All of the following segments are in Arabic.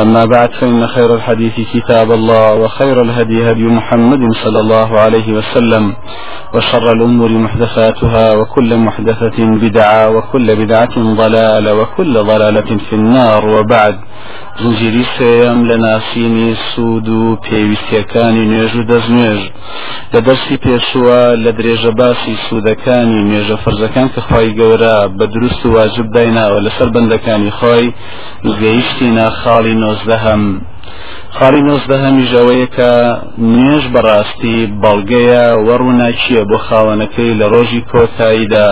أما بعد فإن خير الحديث كتاب الله وخير الهدي هدي محمد صلى الله عليه وسلم وشر الأمور محدثاتها وكل محدثة بدعة وكل بدعة ضلالة وكل ضلالة في النار. وبعد زنجيري سيام لناسيني سود بيويستيكاني نيج ودزنيج لدرسي بيشوا لدريج باسي سودكاني نيج فرزكان كخواي قورا بدرست واجب داينا ولسر بندكاني خواي لقيشتنا خالي نوزدهم خاڵی نۆزدەهەمی ژەوەیە کە نوێژ بەڕاستی بەڵگەیە وەڕووناچیە بۆ خاوەنەکەی لە ڕۆژی کۆتاییدا.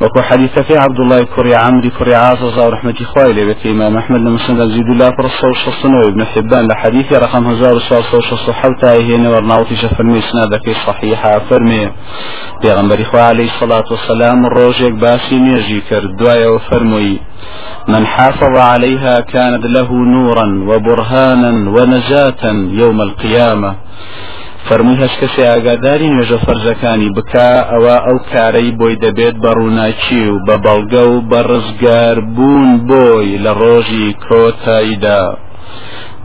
وكو حديث عبد الله كري عمري كري عاص ورحمة خوالي لبيت إمام أحمد لمسند زيد الله فرصة وشصنا وابن حبان لحديث رقم هزار وصاصة وشصة حوتا هنا ورناوتي شفرمي سنادك صحيحة فرمي. بيغنبري خوا عليه الصلاة والسلام الروجيك باسي نيجي كردوايا وفرمي من حافظ عليها كانت له نورا وبرهانا ونجاة يوم القيامة فەرمووی هەش کەسێ ئاگاداری نوێژە فەرزەکانی بکا ئەوە ئەو کارەی بۆی دەبێت بە ڕووناچی و بە بەڵگە و بە ڕزگار بوون بۆی لە ڕۆژی کۆتاییدا.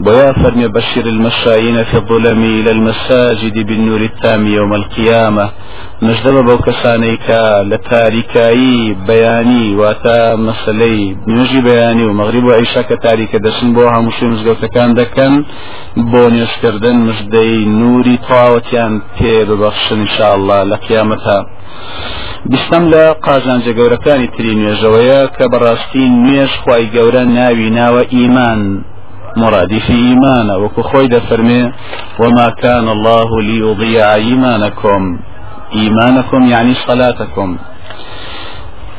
بويا فرمي بشر المشايين في الظلم إلى المساجد بالنور التام يوم القيامة. مجدب بو كسانيكا لتاريكاي بياني واتا مسلي. نوجي بياني ومغرب وعيشا كتاريكا دسن بوها مشي مزقوتا كان دكن. بونيش كردن مجدي نوري طاوتيان تي ببخشن إن شاء الله لقيامتها. بیستم لە قازانجە گەورەکانی تری نوێژەوەیە کە بەڕاستی نوێژ خی گەورە ناوی ناوە ئیمان. مرادي في إيمانا وكخويد فرمي وما كان الله ليضيع إيمانكم. إيمانكم يعني صلاتكم.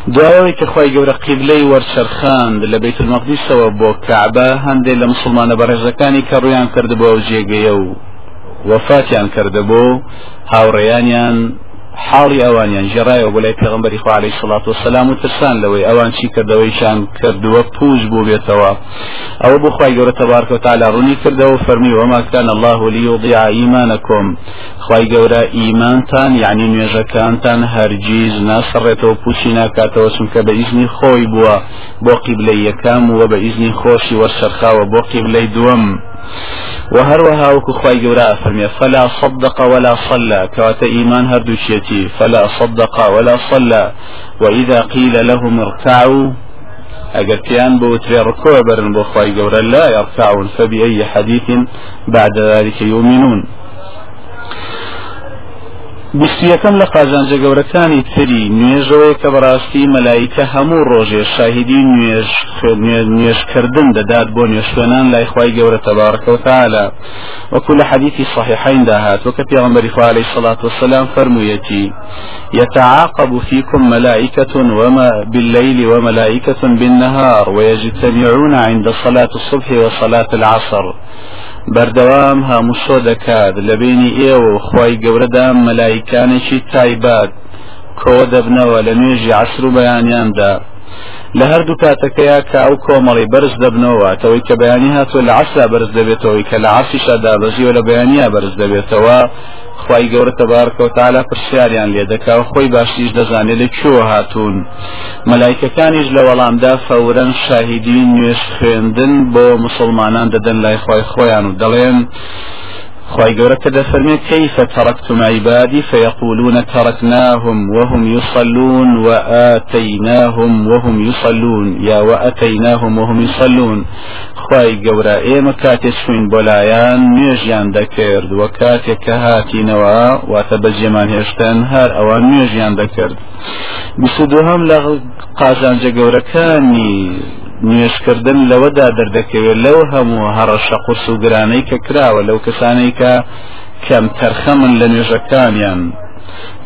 دعوي كخوي جورا قبلي ورشرخان لبيت المقدس وبو كعبة هندي لمسلمان برزكاني كرويان كردبو وجيجيو وفاتيان كردبو هاوريانيان حاڵی ئەوانیان ژێڕایەوە بۆ لای پێغمبەری خوا عليه الصلاة والسلام و ترسان لەوەی ئەوان چی کردەوەیشان کردووە پوش بوو بێتەوە. ئەوە خی گەورە تبارک و تعالی ڕوونی کردەوە فەرمی وما كان الله ليضيع إيمانكم خی گەورە ئیمانتان یعنی نوێژەکانتان هەرگیز ناسەڕێتەوە پوچی ناکاتەوە چونکە بە ئیزنی خۆی بووە. بۆ قیبلەی یەکام وە بە ئیزنی خۆشی وەرسەرخاوە بۆ قیبلەی دووەم. وهروها وكو خواي جورا فرمي فلا صدق ولا صلى. كوات إيمان هردو شيتي فلا صدق ولا صلى. وإذا قيل لهم اركعوا أجر كيان بوتري ركوع برن بخواي جورا لا يركعون فبأي حديث بعد ذلك يؤمنون. بیستیەکەم لە قازانجە گەورەکانی تری نوێژەوەی کە بەڕاستی مەلایکە هەموو ڕۆژێ شاهدی نوێژ نوێژکردن دەدات بۆ نوێشتێنان لای خی گەورە تەبارکەوتعالا وەکو لە حەدیثی صحیحین داهات وکە پێغمبەری خوا عليه الصلاة والسلام فرموویەتی يتعاقب فيكم ملائكة وما بالليل وملائكة بالنهار ويجتمعون عند صلاة الصبح وصلاة العصر. بەردەوام هەموو شۆ دەکات. لە بینی ئێوە و خی گەورەدا مەلایکانێکی تایبات کۆ دەبنەوە لە نوێژی عسر و بەیانیاندا. لە هەردوو کاتەکەیە کە ئەو کۆمەڵی بەرز دەبنەوە تەوەی کە بەیانی هاتووە لە عسا بەرز دەبێتەوەی کە لە عسیشدا بەزیوە لە بەیانیا بەرز دەبێتەوە. خی گەورە تەبارکەوتالا پرسیاریان لێ دەکا و خۆی باشیش دەزانێت لە کووە هاتوون. مەلایکەکانیش لە وەڵامدا فەورەن شاهیدی نوێش خوێندن بۆ مسلمانان دەدەن لای خۆی خۆیان و دەڵێن. خواهي قولك فرمي كيف تركتم عبادي فيقولون تركناهم وهم يصلون وآتيناهم وهم يصلون يا وأتيناهم وهم يصلون خواهي قورا ايما كاتي شوين بولايان نيجيان دكرد وكاتي كهاتي نوا واتبجيمان هشتن هار اوان نيجيان دكرد بسدوهم لغ قازان جا كاني نوێشکردن لەوەدا دەردەکەوێت لەو هەموو هەڕەشە قورس و گرانەی کە کراوە لەو کەسانەی کە کەم تەرخەمن لە نوێژەکانیان.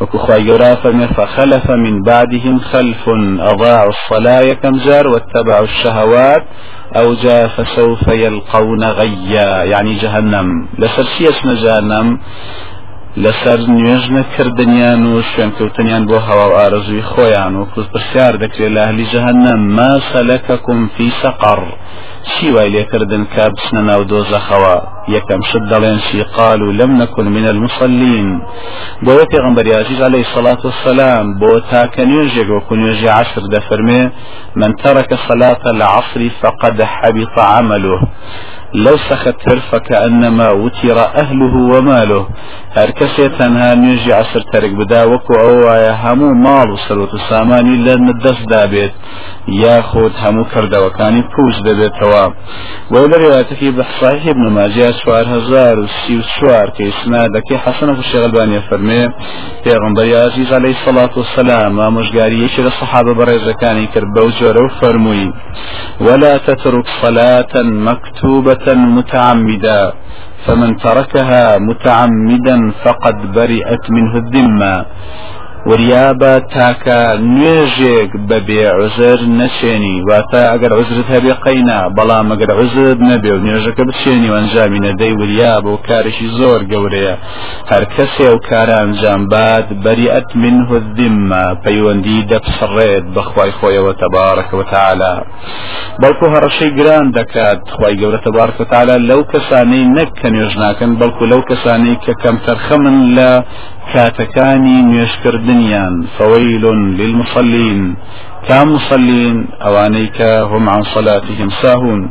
وكو خواهي جورا فخلف من بعدهم خلف أضاعوا الصلاة يكم جار واتبعوا الشهوات أو جاء فسوف يلقون غيا. يعني جهنم. لسرسي اسم جهنم؟ لەسەر نوێژ نەکردنیان و شوێنکەوتنیان بۆ هەوا و ئارەزوی خۆیان و پرسیار دەکرێت لە هەلی جەهەنەم ما سەلەکەکم فی سەقەڕ چی وای لێکردن کا بچنە ناو دۆزەخەوە؟ یەکەم شت دەڵێن چی قال و لەم نەکن من المصلين. بۆ پێغمبەر عزیز عليه الصلاة والسلام بۆ تاکە نوێژێک وەکو نوێژی عشر دەفەرمێ من ترك صلاة العصر فقد حبط عمله. لو سختر فكأنما وتر أهله وماله. هر کەسێ تەنها نوێژی عسر تەرک بدا وەکو ئەوایە هەموو ماڵ و سەرۆت و سامانی لە دەست دابێت یاخود هەموو کردەوەکانی پوش دەبێتەوە وە لە ڕێواتەکی ابن ماجیا چوار هزار و سی و چوار کە ئسنادەکەی حەسەنە و شێغەلبانیە فەرمێ پێغمبەری عزیز عەلەیهی سەڵات وسەلام ئامۆژگاری یەکی لە سەحابە بەڕێزەکانی کرد بەو جۆرە و فەرمووی تترك متعمدا فمن تركها متعمدا فقد برئت منه الذمة. وریابە تاکە نوێژێک بەبێ عزر نەچێنی. واتە ئەگەر عزرت هەبێ قەینا بەڵام ئەگەر عزر نەبێ و نوێژەکە بچێنی و ئەنجامی نەدەی وریا بۆ کارێکی زۆر گەورەیە. هەر کەسێ و کارە ئەنجام باد بەریئەت منه الذمە پەیوەندی دەپسڕێت بەخوای خۆیەوە تەبارەکەوە تعالی بەڵکو هەڕەشەی گران دەکات خی گەورە تەبارکە تعالی لەو کەسانەی نەک کە نوێژ ناکەن بەڵکو لەو کەسانەی کە کەم تەرخەمن لە کاتەکانی نوێشکردنیان فويل للمصلين. كام مصلين؟ أوانيك هم عن صلاتهم ساهون.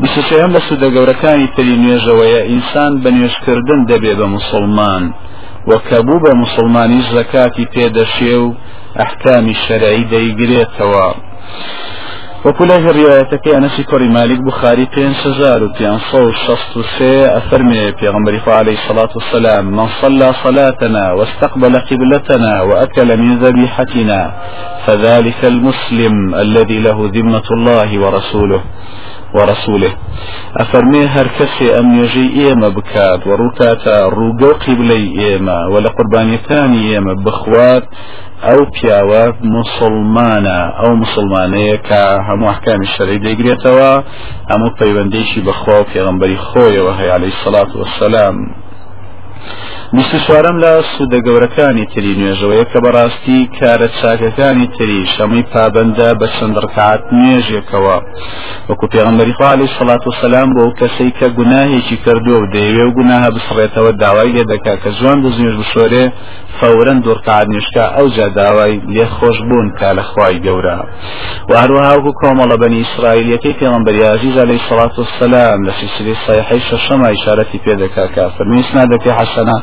بسسيهم لسودة قوركاني تري نوێژەوەیە ئینسان بە نوێشکردن دەبێ بە مسلمان. وەکەبوو بە مسلمانی زەکاتی پێدەشێ و ئەحکامی شەرعی دەیگرێتەوە وكل هذه الروايات أنس كوري مالك بخاري بين سزار وبين صو شصت سي أفرمي بيغمبر عليه الصلاة والسلام. من صلى صلاتنا واستقبل قبلتنا وأكل من ذبيحتنا فذلك المسلم الذي له ذمة الله ورسوله. ورسوله أفرمي هر كسي أم يجي إيما بكات وروكاتا روقو قبلي إيما ولا قرباني ثاني إيما بخوات أو بياوة مسلمانة أو مسلمانية كهم أحكام الشرعي ديقريتوا أمو بيبنديشي بخوا وبيغنبري خويا وهي عليه الصلاة والسلام. بیست چوارم لە سوودە گەورەکانی تری نوێژەوەیە کە بەڕاستی کارە چاکەکانی تری شەمەی پابندە بە چەند ڕکعات نوێژێکەوە. وەکو پێغمبەری خوا عەلەیهی سەڵات وسەلام بۆ کەسەی کە گوناهێکی کردووە و دەیەوێ و گوناها بسڕێتەوە داوای لێ دەکا کە جوان دەزنێژ بشۆرێ فورن دوورقعات نوشکا ئەو جا داوای لێ خۆش بوون کا لە خوای گەورە. و هەروەها وەکو کۆمەڵە بەنی ئیسرائیلەکەی پێغمبەری عەزیز عەلەیهی سەڵات وسەلام لە سلسلەی صحیحەی شەشەمە ئیشارەتی پێ دەکا کە فەرمی سنادەکەی حەسەنە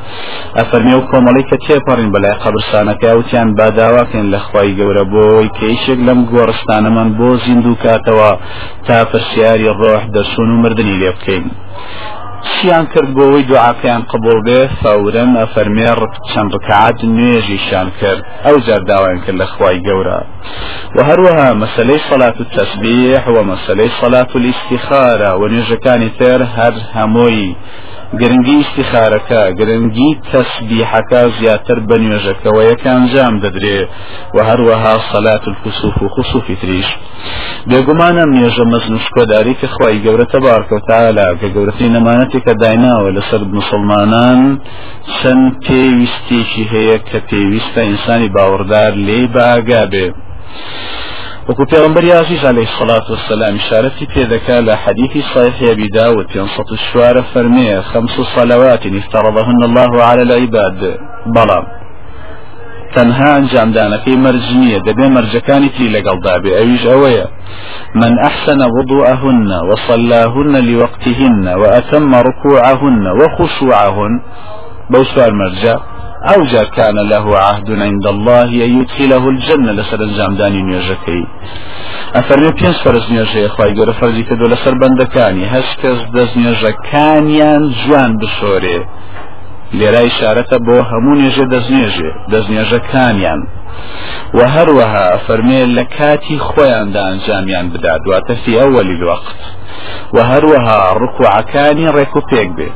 ئەفەرمی و کۆمەڵی کە تێپەڕین بەلای قەبرستانەکە وتیان باداواکەن لە خوای گەورە بۆی کە هیچێک لەم گۆڕستانەمان بۆ زیندوو کاتەوە تا پرسیاری ڕۆح دەسون و مردنی لێ بکەین. چیان کرد بۆەوەی دوعاکەیان قبول بێ؟ فورن ئەفەرمێ چەند ڕکعات نوێژیشان کرد. ئەو جار داوایان کرد لە خوای گەورە. و هەروەها مەسلەی سەلات و تەسبیح و مەسلەی سەلات و الاستخارە و نوێژەکانی تر هەر هەمووی گرنگی استخارەکە گرنگی تەسبیحەکە زیاتر بە نوێژەکەەوە یەکان جام دەدرێ و هەروەها سەلات الکوسوف و خصوفی تریش. بێگومانە نوێژە مەزنشکۆداری کە خی گەورە تەبارکەوتالا کە گەورەتی نەمانەتی کە دایناوە لەسەر مسلمانان چەند پێویستێکی هەیە کە پێویستە ئینسانی باوەڕدار لێ باگا بێ. وكو پیغمبر عزيز عليه الصلاة والسلام إشارتي في ذكاء لحديث صحيح أبي داود ينصت الشوار فرمية خمس صلوات افترضهن الله على العباد. بلام تەنها ئەنجامدانەکەی مەرجنیە دەبێ مەرجەکانی تری لەگەڵ دابێ ئەویش ئەوەیە من أحسن وضوءهن وصلاهن لوقتهن وأتم ركوعهن وخشوعهن. بوسوار مرجع. أو جار كان له عهد عند الله أن يدخله الجنة. لسر الجامداني نيوجكي أفرمي بينس فرز نيوجي إخوائي قرى فرزي كدو لسر بندكاني. هسكز دز نيوجكانيان جوان بشوري لێرای شارەتە بۆ هەموو نێژە دەستنێژێ دەستنێژەکانیان و هەروەها فەرمێ لە کاتی خۆیاندا ئەنجامیان بدات دواتە فی ئەوەلی الوقت. و هەروەها ڕکوعەکانی ڕێک و پێک بێت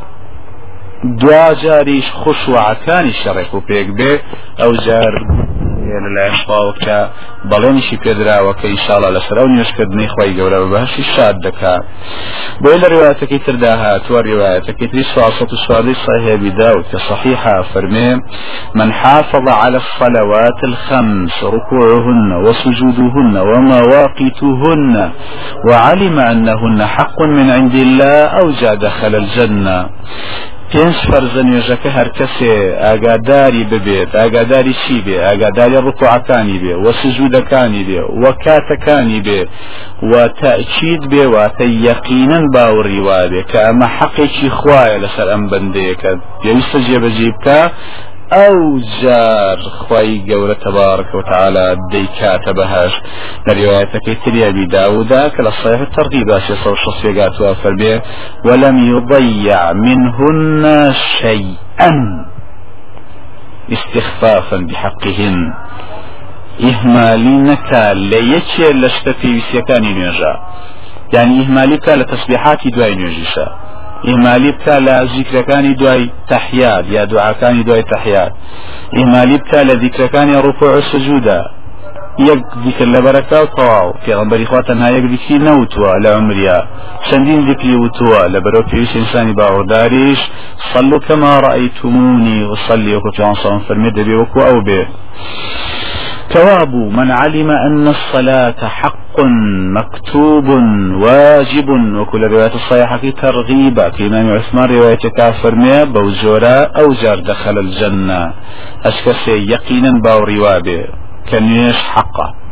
دوا جاریش خوشوعەکانی شەڕێک و پێک بێ ئەو جار لە لایشخواوەکە بەڵێنیشی پێدراوە کە ئیشاڵە لەسەر ئەو نوێشکردنی خۆی گەورە بە بەهشی شاد دەکات بۆی لە ڕێواتەکەی تردا هاتووە ڕێوایەتەکەی تری سواسەت و سوادی صحيح داود كصحيحة فرمي من حافظ على الصلوات الخمس ركوعهن وسجودهن ومواقيتهن وعلم أنهن حق من عند الله أوجى دخل الجنة. پێنج فەرزە نوێژەکە هەر کەسێ ئاگاداری ببێت. ئاگاداری چی بێ؟ ئاگاداری ڕکوعەکانی بێ وە سزوودەکانی بێ وە کاتەکانی بێ و تاچید بێ واتە یەقینەن باوەڕی وابێ کە ئەمە حەقێکی خوایە لەسەر ئەم بندەیەکە. پێویستە جێبەجێ بکە ئەو جار خی گەورە تەبارك وتعالى دەیکاتە بەهاش لە ڕواەتەکەی تریابی داودا کە لە الترغيب باشي صو شخصيات وأفر به ولم يضيع منهن شيئا استخفافا بحقهن. نكا ليتشي لشتفي وسيكاني نيجا؟ يعني إهمالي كا لتسبيحات دواي نيجيشا. ئیمالی بکە لە زیکرەکانی دوای تەحیات یا دوعاکانی دوای تەحیات ئیمالی بکە لە دیکرەکانی سجوودا یەک دیکر لە بەرەکە و تەواو پێغمبەری خوا تەنها دیکری نەوتووە لە عمریا چەندین دیکری وتووە لە بەرەو پێویست ئینسانی باوەداریش صلوا كما رأيتموني وصلي وكتب عن فرمي دبي وكو أو به ثواب من علم أن الصلاة حق مكتوب واجب وكل رواية الصحيحة ترغيبا في إمام عثمان رواية كافر مية بوزورا أو جار دخل الجنة. أشكسي يقينا باو روابه كنيش حقه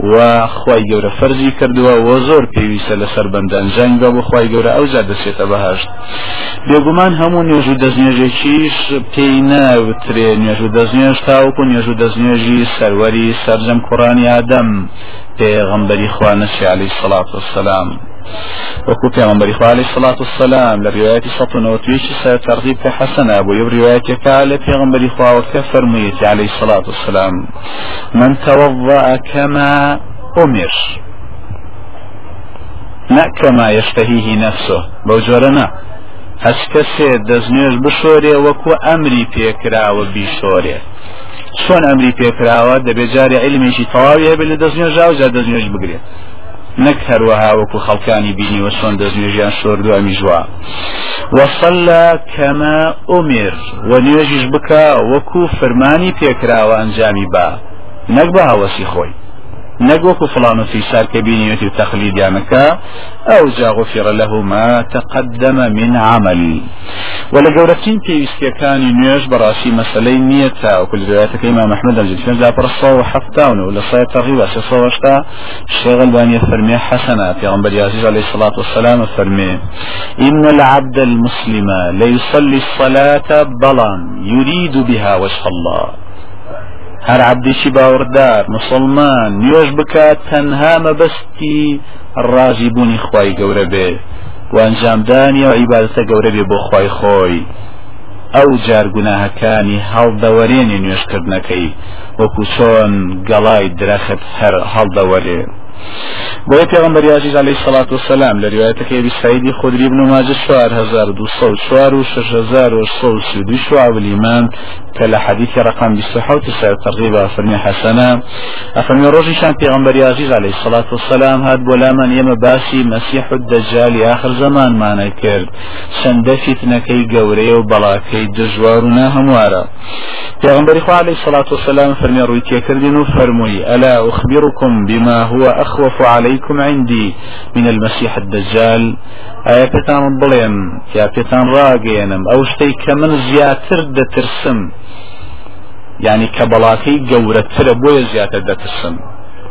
و خی گەورە فەرزی کردووە و زۆر پێویستە لەسەر بەندەنجنگ بە بۆ خی گەورە ئەو جا دەچێتە بەهشت بێگومان هەموو نوێژ و دەستنێژێکیش پێی ناوترێ نوێژ و دەستنێژ تاوکو نوێژ و دەستنێژی سەروەری سەرجەم کوڕانی ئادەم پێغەمبەری خوانەشی علی سڵات وسلام وكو پیغمبر خو عليه الصلاة والسلام لرواية سطن وتويش ترغيب كحسن أبو. يب رواية كالة پیغمبر خو وكفر ميت عليه الصلاة والسلام. من توضأ كما أمر. نا كما يشتهيه نفسه. بوجورنا هەچ کەسێ دەستنوێژ بشۆرێ وەکو ئەمری پێکراوە بیشۆرێ چۆن ئەمری پێکراوە؟ دەبێت جارێ علمێکی تەواوی هەبێت لە دەستنێژا و جا دەستنێژ بگرێت. نەک هەروەها وەکو خەڵکانی بینیوە چۆن دەستنێژیان شۆردووە میژوا وەسەلە کەمە ئۆمێر وە نوێژیش بکە وەکو فەرمانی پێکراوە ئەنجامی با. نەک بە هاوەسی خۆی. نقوك فلان في سار كبينية تقليد يامكا أو جا غفر له ما تقدم من عمل. ولا جورتين في كان نيوش براسي مسألة نيتا وكل رواياتك إمام أحمد الجدفين لا برصة وحفتاون ولا صاية تغيب أساسا وشتا الشيخ الباني فرمي حسنات يا غنبري عزيز عليه الصلاة والسلام فرمي إن العبد المسلم ليصلي الصلاة بلا يريد بها وجه الله. هەر عبدێکی باوەڕدار مسلمان نوێژ بکات تەنها مەبەستی ڕازی بوونی خی گەورە بێ. وانجامدانی و عیباەتە گەورە بێ بۆ خی خۆی. ئەو جارگوناهەکانی هەڵدەوەرێنی نوێشکردنەکەی وەکو چۆن گەڵای درەخت هەر هەڵدەوەرێ. بۆی پێغمبەر عزیز عليه الصلاة والسلام لە روايتك أبي سعيد خدري بن ماجه شوار هزار دو صوت شوار وشش هزار وصوت سيدو شعب الإيمان كلا حديث رقم بسحة وتسعة ترغيبا فرمي حسنا أفرمي روجي شان پێغمبەر عزيز عليه الصلاة والسلام هاد بولا من يم باسي مسيح الدجال آخر زمان ما نكرد چەندە فتنەکەی گەورەیە و بەڵاکەی دژوار و ناهەموارە پێغمبەری خوا عليه الصلاة والسلام فرمي ڕووی تێکردین و فەرمووی ألا أخبركم بما هو أخوف عليكم عندي من المسيح الدجال. ئایا پێتان بڵێم یا پێتان ڕاگەێنم ئەو شتەی کە من زیاتر دەترسم یعنی کە بەڵاکەی گەورەترە بۆیە زیاتر دەترسم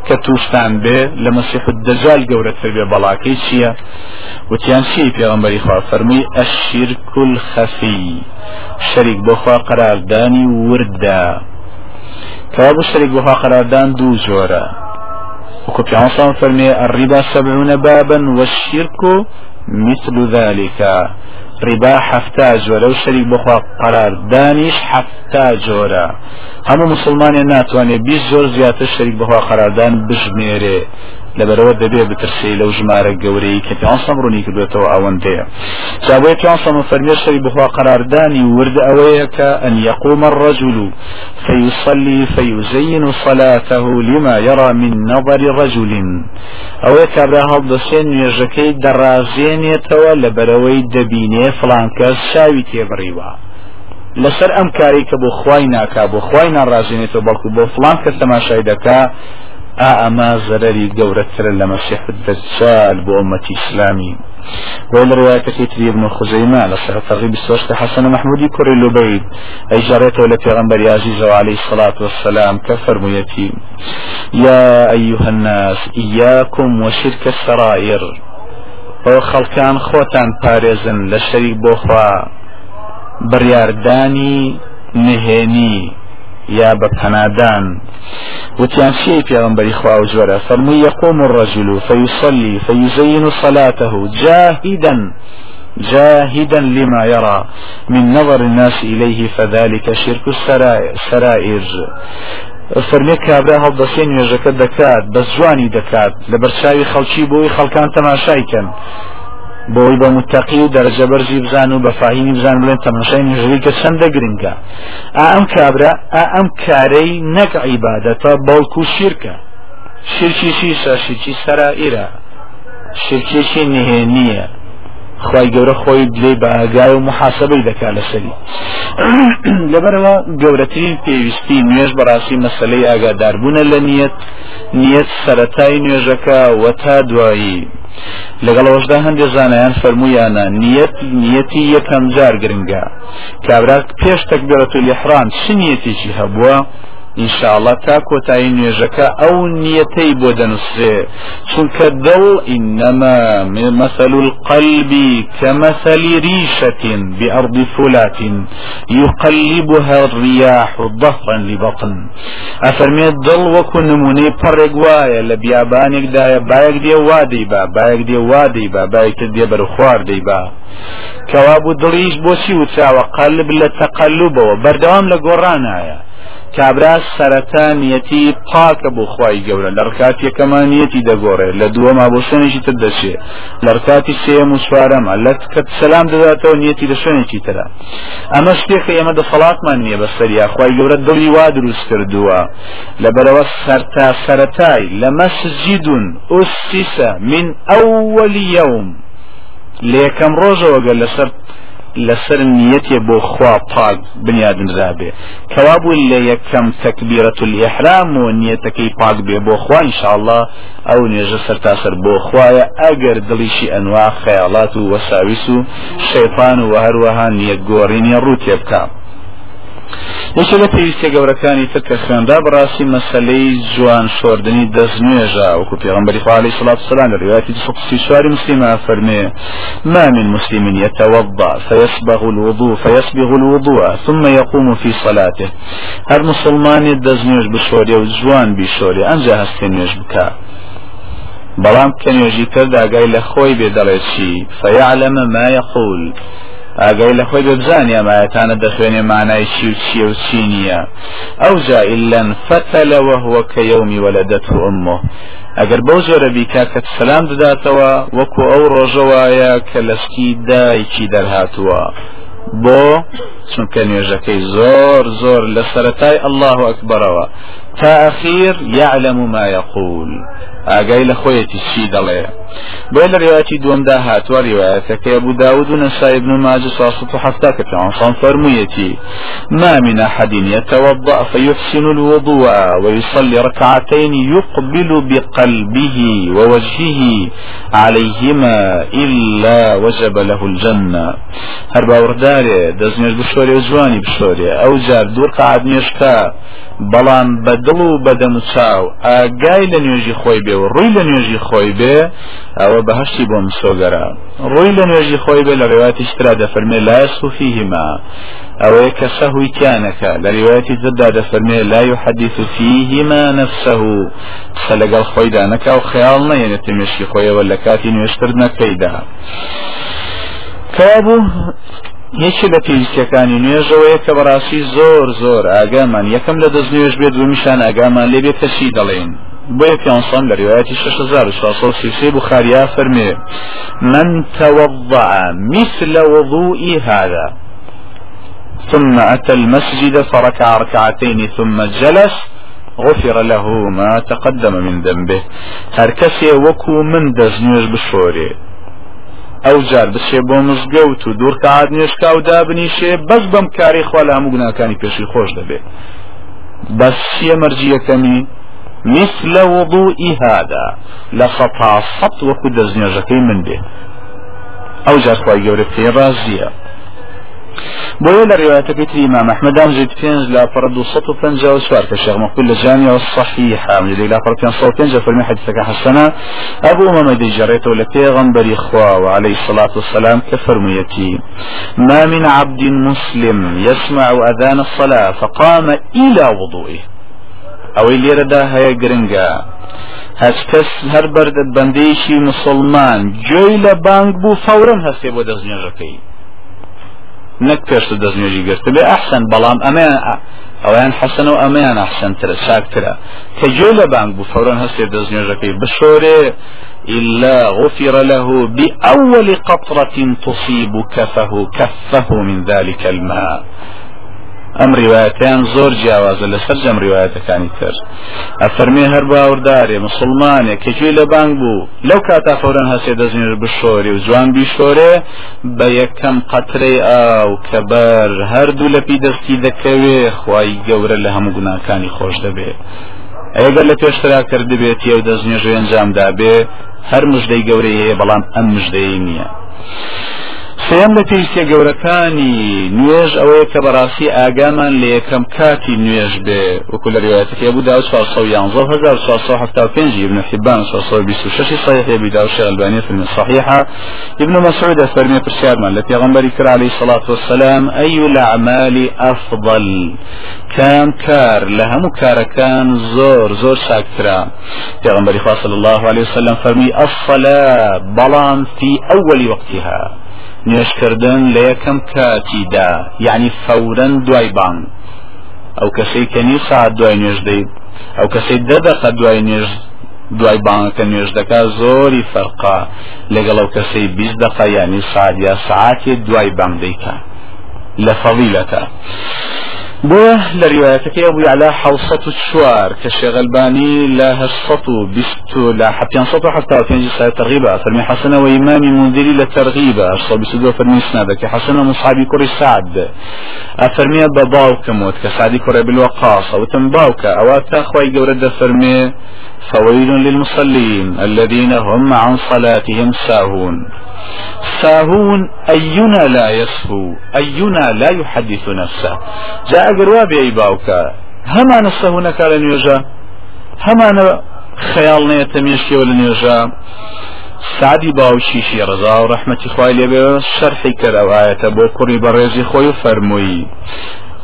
کە تووشتان بێ لە مەسیح الدجال گەورەتر بێ بەڵاکەی چییە وتیان چی پێغمبەری خوا فەرمووی ئەشیرک الخەفی شەریک بۆخوا قەراردانی وردا. کەوا بۆ شەریک بۆخوا قەراردان دوو جۆرە وكو فرمي الربا سبعون بابا والشرك مثل ذلك. ڕیبا حەفتا جۆرە و شەریک بخوا قەرار دانیش حەفتا جۆرە هەموو مسلمانێ ناتوانێت بیست زۆر زیاتر شەریک بخوا قەراردان بژمێرێ لەبەرەوە دەبێ بترسی لەو ژمارە گەورەی کە پیانسەم ڕوونی کردێتەوە ئەوەندەیە جابوی پیانسەم فەرمێ شەری بخوا قەراردانی ورد ئەوەیە کە ئەن يقوم الرجل فيصلي فيزين صلاته لما يرى من نظر رجل. ئەوەیە کابرا هەڵدەسێن نوێژەکەی دەڕازێنێتەوە لەبەرەوەی دەبینێ فلان کەس شاوی تێبڕیوە لەسەر ئەم کاری کە بۆ خوای ناکا بۆ خوای ناڕازێنێتەوە بەڵکو بۆ فلان کەس تەماشای دەکا ئەما زەرری گەورەترە لە مەسیح دەجال بۆ ئومەتی ئیسلامی وإلى رواية تري ابن خزيمة لصحة ترغيب السوشت حسن محمودي كوري لبيد. أي جاريته لفي غنبري عزيز عليه الصلاة والسلام كفر ميتيم يا أيها الناس إياكم وشرك السرائر. أو خلقان خوتان بارزن لشريك بوخوا بريارداني نهێنی. یا بە پەنادان وتیان شيء پیغمبری خواه و جوره فرمو يقوم الرجل فيصلي فيزين صلاته جاهدا جاهدا لما يرى. من نظر الناس إليه فذلك شرك السرائر فرمێ کابرا هەڵدەسێن نوێژەکە دەکات بە جوانی دەکات لە بەرچاوی خەڵکی بۆی خەڵکان تەماشایکەن بۆی بە متەقی و دەرجە بەرزی بزان و بە فاهینی بزان بڵێن تەماشای نژری کە چەندە گرنگە ئەم کابرا ئەم کارەی نەک عیبادەتە بەڵکو شیرکە. شرکیشی ساشیکی سەرائرە شرکێکی نهێنیە خی گەورە خۆی لێ بە ئاگای و محاسبەی دەکا لەسەری لەبەرەوە گەورەترین پێویستی نوێژ بەڕاستی مەسلەی ئاگاداربوونە لە نیەت نیەت سەتای نوێژەکە وە تا دوایی. لەگەڵەوەشدا هەندێک زانایان فەرمویانە نیەت نیەتی یەکەم جار گرنگە. کابرا پێش تەکبیرەت لحرام چ نیەتێکی هەبووە؟ ئینشاءله تا کۆتایی نوێژەکە ئەو نیەتەی بۆ دەنووسێ چونکە دڵ ئینەما مثل القلب كمثل ريشة بأرض فلات يقلبها الرياح ظهرا لبطن ئەفەرمێ دڵ وەکو نمونەی پەڕێک وایە لە بیابانێکدایە باەک دێ وا دەیبا باەک دێ وا دەیبا باەکتر دێ بەر خوار دەیبا کەوابوو دڵیش بۆچی وچاوە قەلب لە تەقلبەوە بەردەوام لە گۆڕانایە کابرا سەرەتا نیەتی پاکە بۆ خی گەورە. لە ڕکات یەکەمانیەتی دەگۆڕێ. لە دووەما بۆ شوێنێکی تر دەچێ. لە ڕکاتی سێم و سوارەمە لە کە سەسلام دەداتەوە نیەتی لە شوێنێکی ترە. ئەمە شتێکە ئێمە دەسەڵاتمان نییە بە سەریا. خی گەورە دڵی وا دروست کردووە. لە بەرەوە سەرتا سەتای لە مەسجدون ئوسیسە من ئەوەلی یوم. لە یەکەم ڕۆژەوەگە لەسەر لەسەر نیەتێ بۆ خوا پاک بنیادن رابێ کەوابوو لە یەکەم تەکبیرەت الئحرام و نیەتەکەی پاک بێ بۆ خوا انشاءله ئەو نێژە سەرتاسەر بۆ خوایە. ئەگەر دڵیشی ئەنوا خەیاڵات و وەساویس و شەیطان و هەروەها نیەت گۆڕینی ڕوو تێبکە یەکێ لە پێویستە گەورەکانی تر کە خوێندا بەڕاستی مەسلەی جوان شۆردنی دەستنوێژە وەکو پێغمبەری خوا عليه الصلاة والسلام لرواية سقسي شوار مسلمة فرمي ما من مسلم يتوضأ فيسبغ الوضوء فيسبغ الوضوء ثم يقوم في صلاته. هر مسلمان دەستنوێژ بشۆرێ و جوان نوێژ بکە بەڵام کە نوێژی تر داگای لە خۆی بێ دەڵێت چی؟ فيعلم ما يقول. ئاگەی لە خۆی ببزانانی ئەمایەتانە دەخوێنێ مانای چی و چیە و چی نییە. ئەو جائلەن فتەلەوە هو کە یومی وەلەدەت و ئەمۆ ئەگەر بەو جۆرە بیکا کە سەسلام دەداتەوە وەکو ئەو ڕۆژەوایە کە لەسکی دایکی دەرهاتووە. بۆ چونکە نوێژەکەی زۆر زۆر لە سەتای الله ئەکبەرەوە. تاخير يعلم ما يقول. لە خۆیەتی چی دەڵێ بۆ لە ڕێواتی دووەمدا هاتووە ڕێوایەتەکە ابو داود و نەسای ابن ماجه صاصة حتى كتعنصان فرميتي ما من أحد يتوضأ فيحسن الوضوء ويصلي ركعتين يقبل بقلبه ووجهه عليهما إلا وجب له الجنة. هر باورداري دزنيش بشوري وزواني بشوري أو جار دور قاعد بەڵام بە دڵ و بەدەم چاو. ئاگای لە نوێژی خۆی بێ و ڕووی لە نوێژی خۆی بێ ئەوە بەهشتی بۆم سۆگەرا ڕووی لە نوێژی خۆی بێ لە ڕێواتی شترا دەفەرمێ لا سوفیهما ئەوەیە کە سەهوی کیانەکە. لە ڕێواتی زدا دەفەرمێ لا يحدث فيهما نفسه. قسە لەگەڵ خۆیدا نەکا و خەیاڵ نەیەنێت تێمێشی خۆیەوە لە کاتی نوێشتر نەکەیدا. کابوو یەکی لە پێویستەکانی نوێژەوەیە کە بەڕاستی زۆر زۆر ئاگامان. یەکەم لە دەست نوێژ بێت دومیشان ئاگامان لێ بێت کەچی دەڵێن. بۆیە پێسان لە ڕواەتی 1633 بخاریا فەرمێ من توضع مثل وضوء هذا. ثم أتى المسجد فركع ركعتين ثم جلس. غفر له ما تقدم من ذنبه. هركسي وكو من دزنيش بشوري ئەو جار بچێ بۆ مزگەوت و دوور کات نوێشکا و دابنیشێ بەس بەم کاری خوا لە هەموو گوناکانی پێشی خۆش دەبێت. بەس چیە مەرجیەکەمی مثل وضوء هذا لسطا سط وكو دزنيجكي من به او جار خواهي گەورە پێ ڕازیە لە ڕێواتەکەی تری ئمام ئەحمەد ئەمجد پێنج لا پڕ دو سەد و پەنجا و چوار کە شێخ مەقبول لە جامعە الصحيحة مجد لا پڕ پێنج سەد پێنج فەرمی حدیثەکە حەسەنە ئەبوو مەمە دەیجەڕێتەوە لە پێغەمبەری خوا وعليه الصلاة والسلام كفرميتي. ما من عبد مسلم يسمع أذان الصلاة فقام إلى وضوئه. ئەوەی لێرەدا هەیە گرنگە هەچ کەس هەر بەردە بەندەیەکی مسلمان. گوێی لە بانگ بوو فەورن هەستێ بۆ دەستنێژەکەی نەک پێش دەستنێژی گرت بێ ئەحسن بەڵام ئەمەیان ئەویان حەسەن و ئەمەیان ئەحسنترە چاکترە کە گوێ لە بانگ بوو فەورن هەستێ دەستنێژەکەی بشۆرێ إلا غفر له بأول قطرة تصيب كفه كفه من ذلك الماء. ئەم ڕواەتیان زۆر جیاوازە لەسەر جەم ڕواەتەکانی تر. ئەفەرمێ هەر باوردارێ مسلمانێک کەگوێ لە بانگ بوو. لەو کاتا فەورەن هەسێ دەزنێر بشۆری و جوان بیشۆرێ بە یەکەم قەترەی ئاو کە بەر هەردوو لەپی دەستی دەکەوێ خی گەورە لە هەموو گوناکانی خۆش دەبێت ئەگەر لە پێشترا کردبێت یە و دەستنێژێ ئەنجامدا بێ هەر مژدەی گەورەی هەیە بەڵام ئەم مژدەی نییە. سێم لە پێویستە گەورەکانی نوێژ ئەوەیە کە بەڕاستی ئاگامان لە یەکەم کاتی نوێژ بێ وەکو لە 1950 ابن حبان 26 صحيح ابي داود الشيخ الباني في الصحيحة ابن مسعود فرمي برشادمان لبيغمبري كر عليه الصلاة والسلام أي الأعمال أفضل؟ كان كار لهم كار كان زور زور شاكترا بيغمبري صلى الله عليه وسلم فرمي الصلاة بلان في أول وقتها نوێشکردن لە یەکەم کاتیدا یعنی فەورەن دوای بانگ ئەو کەسەی کەنی ساعت دوای نوێژ دەیت ئەو کەسەی دەدەقە دوای نوێژ دوای بانگەکە نوێژ دەکا زۆری فەرقا. لەگەڵ ئەو کەسەی بیست دقە ینی سعات یا سعاتێ دوای بانگ دەیکە لە فەڵیلەکە بۆ لە ریواەتەکەی ئەبووی على حوسەت و چوار کە شێغەلبانی لە هەشت و بیست لە حپیانسەد و حتا فەرمی حەسەنە و ئیمامی مندری لە تەرغیبە دو فەرمی حەسەنە مصحابی سعد. ئەفەرمیە بە باوکەموت کە سعدی کوڕی بالوەقاص ئەوتم باوکە ئەوە تا خۆی گەورە دەفەرمێ فويل للمصلين الذين هم عن صلاتهم ساهون. ساهون أينا لا يسهو أينا لا يحدث نفسه. جاء قروا بأي باوكا هما نسهو نكال نيوجا؟ هما خيال نيتميشي ولا نيوجا؟ سعدی باوشیشی ڕزا و ڕحمەتی خوای لێبێ شەرحی کرد ئەو ئاەتە بۆ کوڕی بەڕێزی خۆی و فەرمووی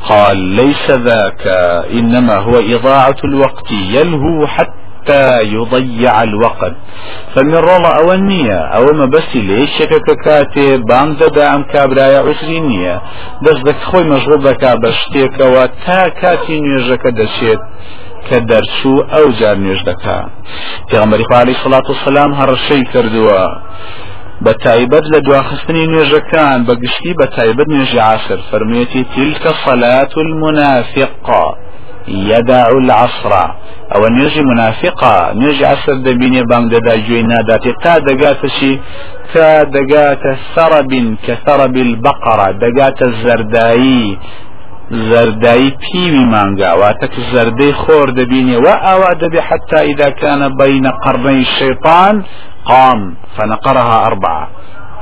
قال ليس ذاك إنما هو إضاعة الوقت يلهو حتى حتى يضيع الوقت. فمن رلا او النية او ما بس ليش شكك كاتي بام ددا ام كابرايا عشرينية دس دك خوي مشغول دكا بشتيك وتا كاتي نيجك دشيت کە دەرچوو ئەو جار نوێژ دەکا پێغمبەری خوالی سڵات و سلام هەڕشەی کردووە بە تایبەت لە دواخستنی نوێژەکان بە گشتی بە تایبەت نوێژی عاشر فەرموێتی تیلکە فەلات المنافقا يدع العصر. أو نيجي منافقة نيجي عصر دبيني بام ددا جوينا داتي تا دقات شي تا دقات ثرب كثرب البقرة. دقات الزردائي زرداي بيوي مانغا. واتك الزردي خور دبيني وأوا دبي حتى إذا كان بين قرني الشيطان قام. فنقرها أربعة.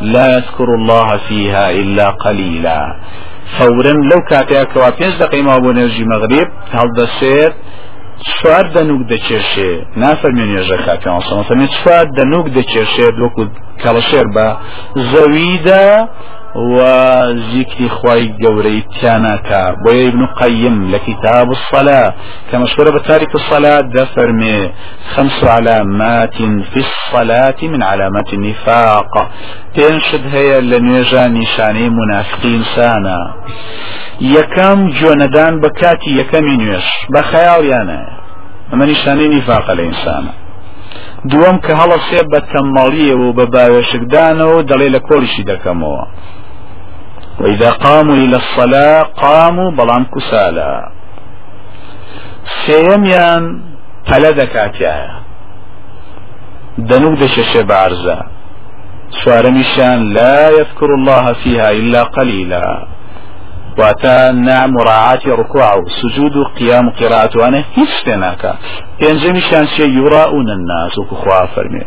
لا يذكر الله فيها إلا قليلا. فورن لەو کاتەیە کەوا پێنج دقیمەوە بۆ نێژی مەغریب هەڵدەسێت چوار دەنوک دەچێشێ نافەرمێنێژە کاپیانسەمەسەمی چوار دەنوک دەچێشێت وەکو کەڵەشێر بە زەویدا وذكر خواي قوري تياناكا بوي ابن قيم لكتاب الصلاة. كمشهور بتارك الصلاة دفر من خمس علامات في الصلاة من علامات النفاق. تنشد هي لنيجا نشاني منافقين سانا يكم جوندان بكاتي يكم ينوش بخيال يعني اما نشاني نفاق الانسان دوم کە هەڵە سێ بە تەمەڵیە و بە باوێشکدانەوە دەڵێ لە کۆلیشی دەکەمەوە. وإذا قاموا إلى الصلاة قاموا بلام كسالا سيميان پەلە دەکاتیایە دەنوک دەشەشێ بارزە سوارەمیشان لا يذكر الله فيها إلا قليلا. واتا نعم مراعاة ركوع سجود قيام قراءة وأنا هیچ تناكا ينجمي شان شيء يراؤون الناس وكخوا فرمي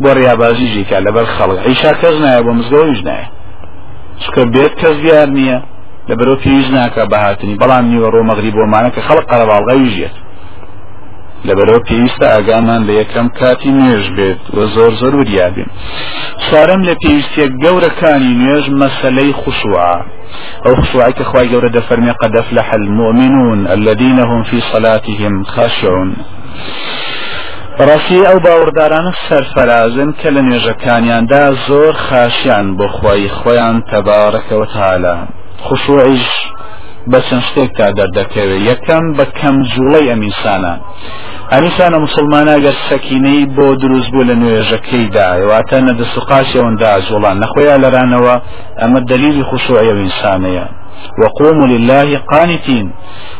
بوريا بازي جيكا لبر خلق. عيشا كزنا يبو مزگو يجناه چکە بێت کەس دیار نییە لە بەرەو پێویست ناکە بەهاتنی بەڵام نیوەڕۆ مەغریب بۆمانە کە خەڵق قەرەباڵغەوی ژێت لە بەرەو پێویستە ئاگامان لە یەکەم کاتی نوێژ بێت و زۆر زۆر وریابێن چارەم لە پێویستیە گەورەکانی نوێژ مەسلەی خوشوعە أو خشوعك أخوة جورة دفرمي قد أفلح المؤمنون الذين هم في صلاتهم خاشعون. ڕاستی ئەو باوەڕدارانە سەرفەرازن کە لە نوێژەکانیاندا زۆر خاشیان بۆ خۆی خۆیان تەبارەکەوە تاالە خوشوعیش بە چەند شتێکتا دەردەکەوێت یەکەم بە کەم جوڵی ئەمیسانە. ئەمیسانە مسلمانە گەر سەکینەی بۆ دروست بوو لە نوێژەکەیدا واتە نەدەسوقاسیەوەندا جوڵان نەخۆیان لەرانەوە ئەمە دلیلی خوشوعی ئەوینسانەیە وقوموا لله قانتين.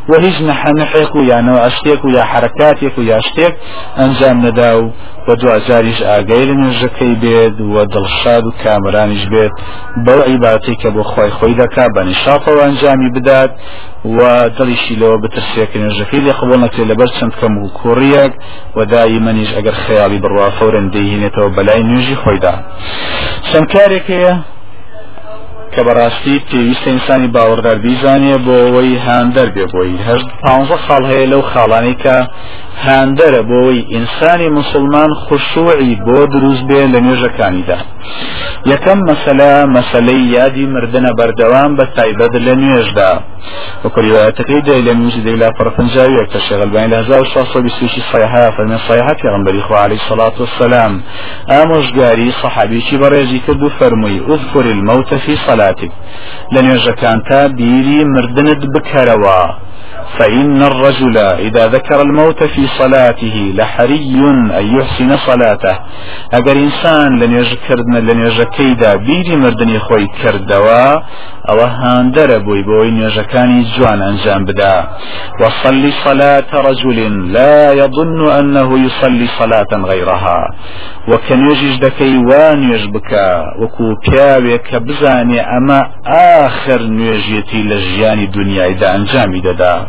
وهيج نحنحك يا نوع أشتيك يا حركاتك يا أشتيك أنجام نداو ودعا زاريش آقايل نرجكي بيد ودلشاد كامرانيش بيد بو عبادتك بخواي خويدك بنشاط وأنجامي بدات. ودلشي لو بترسيك نرجكي لقبولنا كلا برسند كم كوريك ودائما يج أجر خيالي بروا فورا ديهنة وبلاي نيجي خويدا. سمكارك کە بەڕاستی پێویستە ئینسانی باوەڕدار بیزانێ بۆ ئەوەی هاندەر بێ بۆی. هەشت پ خاڵ هەیە لەو خاڵانی کە هاندەرە بۆەوەی ئینسانی مسلمان خوشوعی بۆ دروست بێ لە نوێژەکانیدا. یەکەم مەسەلا مەسلەی یادی مردنە بەردەوام بە تایبەت لە نوێژدا. وكريواتكي دي لميوزي دي لا فرفنجاوية كشغل بين لهزا وشخص بسوشي صيحة فمن صيحة في غنبري إخوة عليه الصلاة والسلام آموش قاري صحابي كي بريزي كدو فرمي اذكر الموت في صلاتك لن يجكانتا بيري مردند بكروا فإن الرجل إذا ذكر الموت في صلاته لحري أن يحسن صلاته. أجر إنسان لن يذكرنا لن يجكيدا بيري مردني خوي كردوا أو هاندر بوي بوي نيجكاني جوان أنجام بدا. وصلي صلاة رجل لا يظن أنه يصلي صلاة غيرها. وكان يجيج دكي وان يجبك وكو بياوي كبزاني أما آخر نيجيتي لجياني دنيا إذا أنجامي ددا.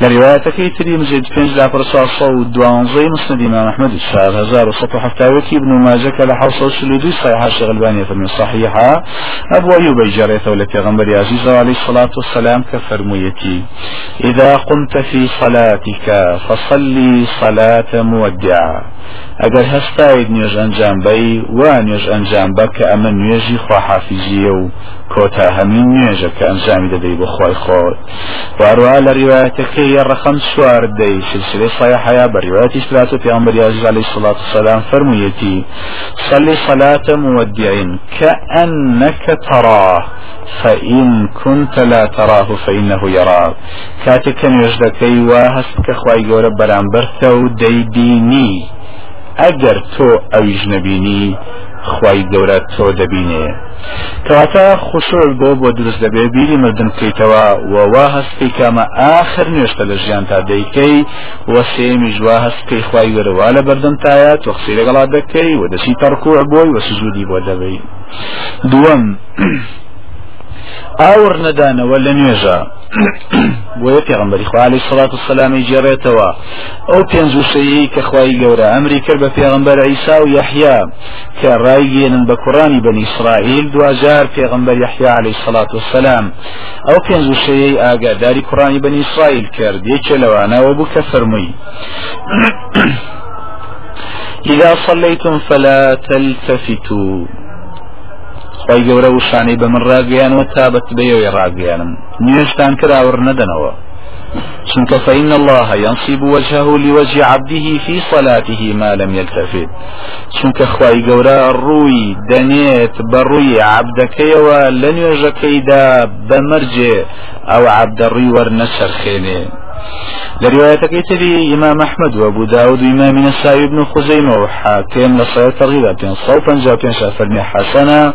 لروايتك تري مزيد فنج لا برسا صو دوانزي مسند إمام أحمد الشهر هزار وسطو حفتاوكي ابن ماجك لحوصة السلودي صحيحة شغلبانية من صحيحة أبو أيوب جاريته والتي غنبري عزيز عليه الصلاة والسلام كفرميتي إذا قمت في صلاتك فصلي صلاة مودع ئەگەر هەستاید نوێژ ئەنجام بەی وا نوێژ ئەنجام بە کە ئەمە نوێژی خواحافیزیە و کۆتا هەمین نوێژە کە ئەنجامی دەدەی بۆ خۆی خۆت. واروها لە ڕیواەتەکەی ڕەخەم سوار دەی. سلسلەی صحیحەیە بە ڕیواەتی سلات و پیامبەر عزیز عليه الصلاة والسلام فرموویەتی صلي صلاة مودع كأنك تراه فإن كنت لا تراه فإنه يراك كاتك نوێژدەکەی وا هەست کە خوای گەورە بەرامبەرتە و دەیبینی ئەگەر تۆ ئەویش نەبینی خی گەورە تۆ دەبینێ. کەواتە خوشۆر بۆ بۆ دروست دەبێ بیری مردن بکەیتەوە وەوا هەستکەی کامە ئاخر نوێشتە لە ژیان تا دەیکەی وە سێمی ژوا هەستکەی خی گەرەوا لە بەردەم تایە تۆخسی لەگەڵا دەکەی و دەسی تەرکوع بۆی وە سزودی بۆ دەبی. دووەم ئاور نەدانەوە لە نوێژە. بۆیە پێغمبەری خوالی سڵات و سەلامی جێڕێتەوە. ئەو پێنج وشەیە کە خوای گەورە ئەمری کرد بە پێغمبەر ئەیسا و یحیا کە ڕایگەێنن بە کوڕانی بەنی ئیسرائیل دوجار پێغمبەر یحیا عليه سڵات و سەلام ئەو پێنج وشەیە ئاگاداری کوڕانی بەنی ئیسرائیل کرد. یەکێ لەوانەوە بوو کە فەرمووی. إذا صليتم فلا تلتفتوا. خی گەورە وشانەی بە من ڕاگەیانەوە تابەت بێەوەی ڕاگەیانم نوێشتان کراوە نەدەنەوە چونك فإن الله ينصب وجهه لوجه عبده في صلاته ما لم يلتفت. چونك خواي قورا روي دنيت بروي عبدكيوا لن يجكيدا بمرجع أو عبد الروي ورنشر خيني لرواية كيتري إمام أحمد وأبو داود وإمام نسائي بن خزيمة وحاكم لصلاة ترغيبة بين صوفا جاء بين فرمي حسنا